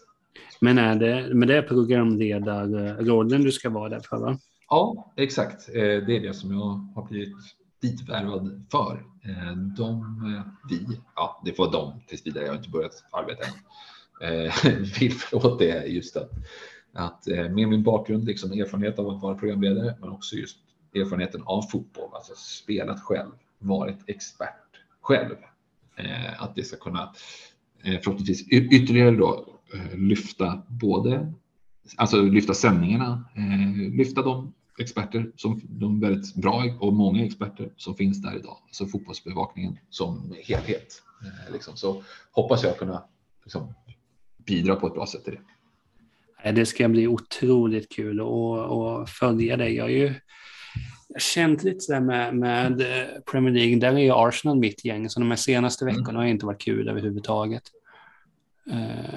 Men är det, men det är programledarrollen du ska vara där för? Va? Ja, exakt. Eh, det är det som jag har blivit ditvärvad för. Eh, de, vi, ja, det får de tills vidare. Jag har inte börjat arbeta än. Vill åt det just att, att med min bakgrund, liksom erfarenhet av att vara programledare, men också just erfarenheten av fotboll, alltså spelat själv, varit expert själv Eh, Eh, att det ska kunna eh, förhoppningsvis ytterligare då eh, lyfta både, alltså lyfta sändningarna, eh, lyfta de experter som de väldigt bra och många experter som finns där idag, alltså fotbollsbevakningen som helhet. Eh, liksom. Så hoppas jag kunna liksom, bidra på ett bra sätt till det. Det ska bli otroligt kul att följa dig. Jag är ju känt lite sådär med, med eh, Premier League, där är ju Arsenal mitt gäng, så de här senaste mm. veckorna har inte varit kul överhuvudtaget. eh,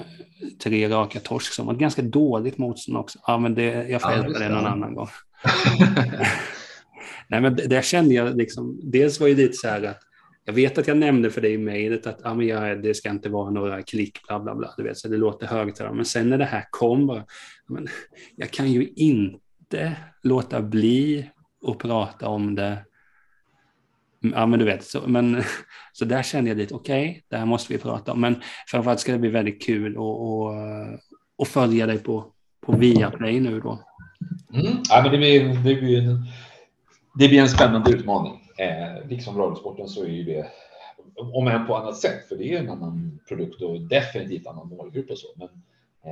tre raka torsk som var ett ganska dåligt motstånd också. Ja, men det, jag får ja, det någon annan gång. Nej, men där kände jag liksom, dels var ju lite så här att jag vet att jag nämnde för dig i mejlet att ah, men jag, det ska inte vara några klick, bla bla bla, du vet, så det låter högtalare. Men sen när det här kom, bara, men, jag kan ju inte låta bli och prata om det. Ja, men du vet, så, men, så där kände jag lite, okej, okay, det här måste vi prata om. Men framförallt ska det bli väldigt kul att följa dig på, på Viaplay nu då. Mm. Ja, men det, blir, det, blir, det blir en spännande utmaning. Eh, liksom radiosporten så är ju det, om än på annat sätt, för det är en annan produkt och definitivt annan målgrupp och så. Men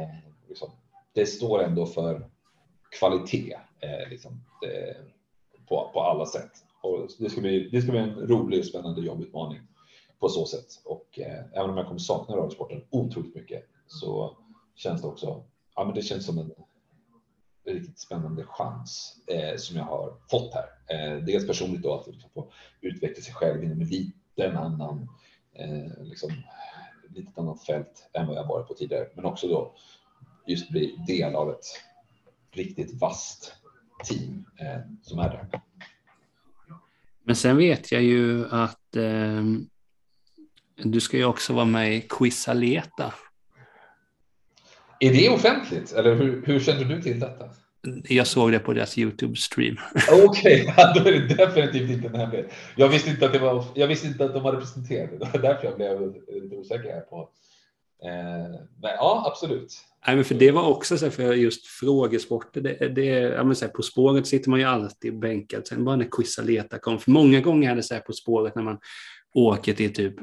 eh, liksom, det står ändå för kvalitet eh, liksom, det, på, på alla sätt. Och det, ska bli, det ska bli en rolig och spännande jobbutmaning på så sätt. Och eh, även om jag kommer sakna radiosporten otroligt mycket så känns det också, ja men det känns som en riktigt spännande chans eh, som jag har fått här. Eh, dels personligt då att liksom få utveckla sig själv inom en liten annan, eh, liksom, litet annat fält än vad jag varit på tidigare, men också då just bli del av ett riktigt vasst team eh, som är där. Men sen vet jag ju att eh, du ska ju också vara med i Quizaleta. Är det offentligt eller hur, hur känner du till detta? Jag såg det på deras YouTube-stream. Okej, okay, då är det definitivt inte en hemlighet. Jag visste inte att det var. Jag visste inte att de var representerade. Det var därför jag blev lite osäker här på. Eh, ja, absolut. Nej, men för det var också så för just frågesporter. Det, det, ja, men så här, på spåret sitter man ju alltid bänkad. Sen bara när Quizaleta kom. För många gånger är det så här på spåret när man åker till typ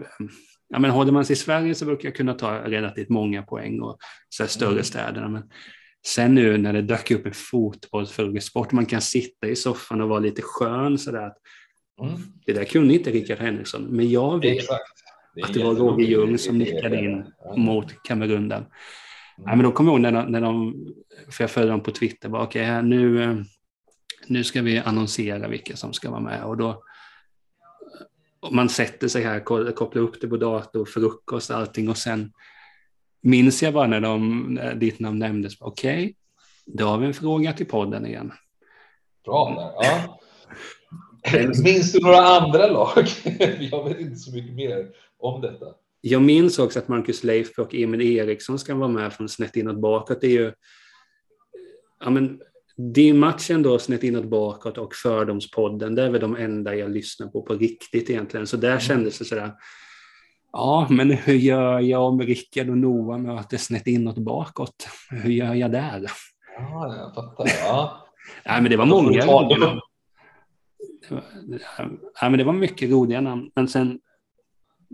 ja, men håller man sig i Sverige så brukar jag kunna ta relativt många poäng och så här, större mm. städerna. Men sen nu när det dök upp en fotbollsfrågesport, man kan sitta i soffan och vara lite skön sådär. Mm. Det där kunde inte Rickard Henriksson, men jag vet Exakt. Det att det var Roger Ljung som nickade in mot Kamerun där. Mm. Ja, men då kommer jag ihåg när de, när de, för jag följde dem på Twitter, bara, okay, nu, eh, nu ska vi annonsera vilka som ska vara med. Och då, man sätter sig här, kopplar upp det på dator, frukost, allting och sen minns jag bara när de, ditt namn nämndes, okej, okay, då har vi en fråga till podden igen. Bra ja. Minns du några andra lag? Jag vet inte så mycket mer om detta. Jag minns också att Marcus Leif och Emil Eriksson ska vara med från snett inåt bakåt. Det är ju, ja men din matchen då, Snett inåt bakåt och Fördomspodden, det är väl de enda jag lyssnar på på riktigt egentligen. Så där mm. kändes det sådär, ja, men hur gör jag om Rickard och Noah möter Snett inåt bakåt? Hur gör jag där? Ja, jag fattar. Ja. Nej, men det var många. Ja, men det var mycket roliga namn. Men sen,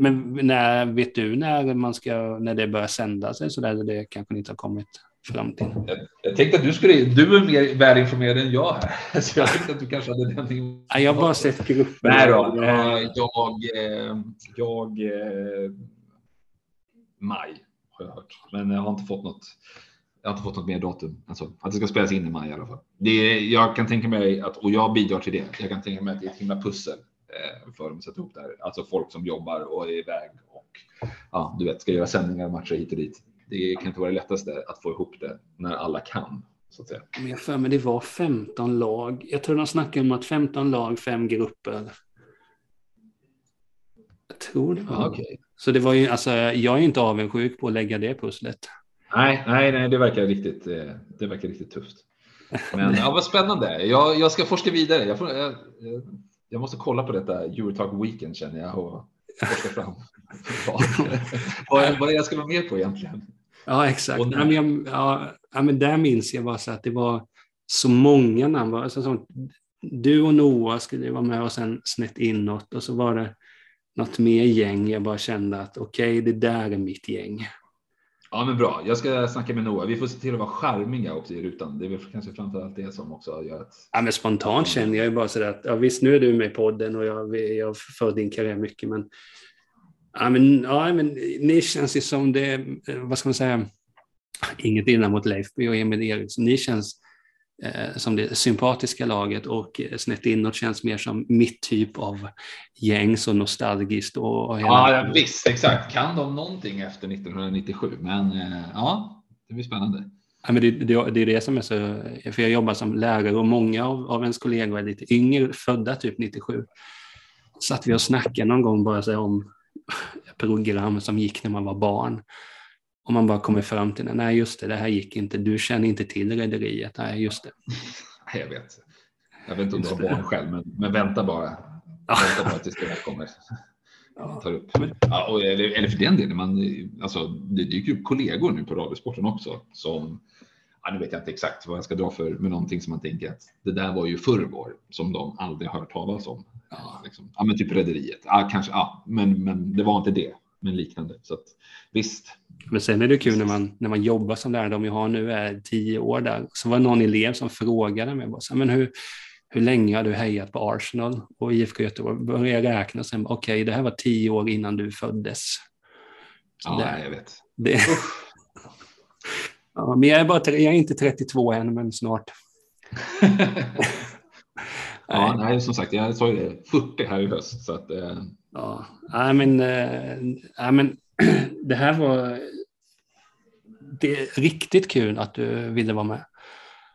men när, vet du när, man ska, när det börjar sända sig så där, det kanske inte har kommit? fram till. Jag, jag tänkte att du skulle, du är mer välinformerad än jag här, så jag tänkte att du kanske hade den. Ja, jag har bara sett gruppen. Nej då, jag, jag, jag maj har jag hört, men jag har inte fått något. Jag har inte fått något mer datum, alltså att det ska spelas in i maj i alla fall. Det, jag kan tänka mig att, och jag bidrar till det. Jag kan tänka mig att det är ett himla pussel eh, för dem att sätta ihop det här. Alltså folk som jobbar och är iväg och ja, du vet, ska göra sändningar och matcher hit och dit det kan inte vara det lättaste att få ihop det när alla kan. Så att säga. Men jag för mig det var 15 lag. Jag tror de snackade om att 15 lag, fem grupper. Jag tror det var. Ah, okay. Så det var ju, alltså, jag är inte avundsjuk på att lägga det pusslet. Nej, nej, nej, det verkar riktigt, eh, det verkar riktigt tufft. Men ja, vad spännande. Jag, jag ska forska vidare. Jag, får, jag, jag måste kolla på detta Eurotalk Weekend känner jag och forska fram vad, vad, jag ska vara med på egentligen. Ja, exakt. Ja, men jag, ja, ja, men där minns jag bara så att det var så många namn. Alltså, så, du och Noah skulle vara med och sen snett inåt och så var det något mer gäng. Jag bara kände att okej, okay, det där är mitt gäng. Ja, men bra. Jag ska snacka med Noah. Vi får se till att vara charmiga också i rutan. Det är väl kanske framförallt det som också gör att. Ja, men spontant känner jag ju bara så där att ja, visst, nu är du med i podden och jag, jag för din karriär mycket, men Ja, men, ja, men ni känns ju som det, eh, vad ska man säga, inget illa mot Leif och Emil Eriksson. Ni känns som det sympatiska laget och snett inåt känns mer som mitt typ av gäng, så nostalgiskt. Och, och hela... Ja, visst, exakt. Kan de någonting efter 1997? Men eh, ja, det blir spännande. Ja, men det, det, det, är det som är så, för jag jobbar som lärare och många av, av ens kollegor är lite yngre, födda typ 97. Satt vi och snackade någon gång bara så om program som gick när man var barn. Och man bara kommer fram till, nej just det, det här gick inte, du känner inte till rederiet, nej just det. Jag vet. Jag vet inte om du har barn själv, men, men vänta bara. Vänta bara tills det där kommer. Tar upp. Ja, och, eller, eller för den delen, man, alltså, det dyker upp kollegor nu på Radiosporten också som ja, nu vet jag inte exakt vad jag ska dra för med någonting som man tänker att det där var ju förrgår som de aldrig hört talas om. Ja, liksom. ja men typ Rederiet. Ja, kanske, ja, men, men det var inte det, men liknande. Så att, visst. Men sen är det kul när man, när man jobbar som lärare, de jag har nu är tio år där, så var det någon elev som frågade mig, bara, men hur, hur länge har du hejat på Arsenal och IFK Göteborg? Började räkna sen, okej, okay, det här var tio år innan du föddes. Ja, det, jag vet. Det, ja, men jag är, bara, jag är inte 32 än, men snart. ja, nej, som sagt, jag sa ju det, 40 här i höst. Så att, eh... Ja, nej, men, äh, men det här var det är riktigt kul att du ville vara med.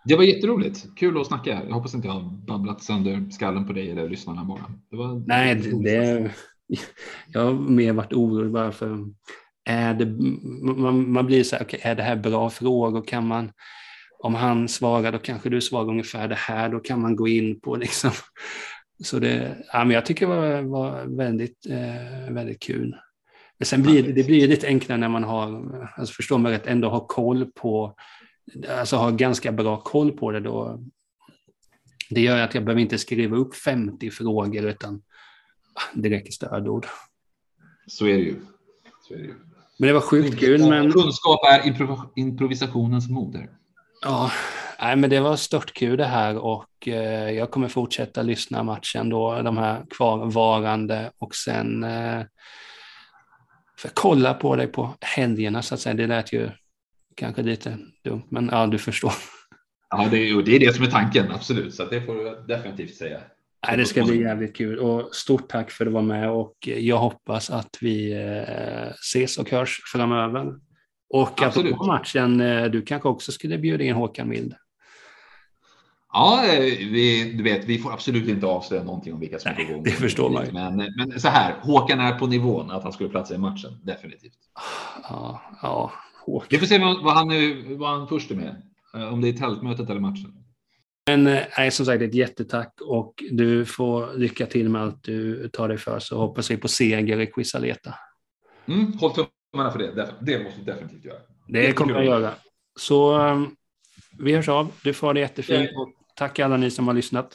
Det var jätteroligt. Kul att snacka. Jag hoppas inte jag har babblat sönder skallen på dig eller lyssnarna bara. Det var Nej, det, det, jag har mer varit orolig bara för är det, man, man blir så här, okay, är det här bra frågor? Kan man, om han svarar, då kanske du svarar ungefär det här, då kan man gå in på liksom. Så det, ja, men jag tycker det var, var väldigt, eh, väldigt kul. Men sen blir det, det blir lite enklare när man har, alltså förstår man rätt, ändå har koll på, alltså har ganska bra koll på det då. Det gör att jag behöver inte skriva upp 50 frågor utan det räcker stödord. Så är det ju. Så är det ju. Men det var sjukt kul. Men... Kunskap är improvisationens moder. Ja, nej, men det var stört kul det här och eh, jag kommer fortsätta lyssna matchen då, de här kvarvarande och sen eh, för kolla på dig på helgerna så att säga. Det lät ju kanske lite dumt, men ja, du förstår. Ja, det är, det är det som är tanken, absolut. Så det får du definitivt säga. Nej, det ska bli jävligt kul och stort tack för att du var med och jag hoppas att vi eh, ses och hörs framöver. Och Absolut. att på matchen, eh, du kanske också skulle bjuda in Håkan Mild? Ja, eh, vi, du vet, vi får absolut inte avslöja någonting om vilka som är på gång. Det förstår man ju. Men, men så här, Håkan är på nivån att han skulle platsa i matchen, definitivt. Ja, ja Håkan. Vi får se vad, han, vad han först är med, om det är tältmötet eller matchen. Men eh, nej, som sagt, ett jättetack och du får lycka till med allt du tar dig för så hoppas vi på seger i Quisaleta. Mm, håll tummarna för det. Det måste du definitivt göra. Det kommer jag göra. Så um, vi hörs av. Du får ha det jättefint och tack alla ni som har lyssnat.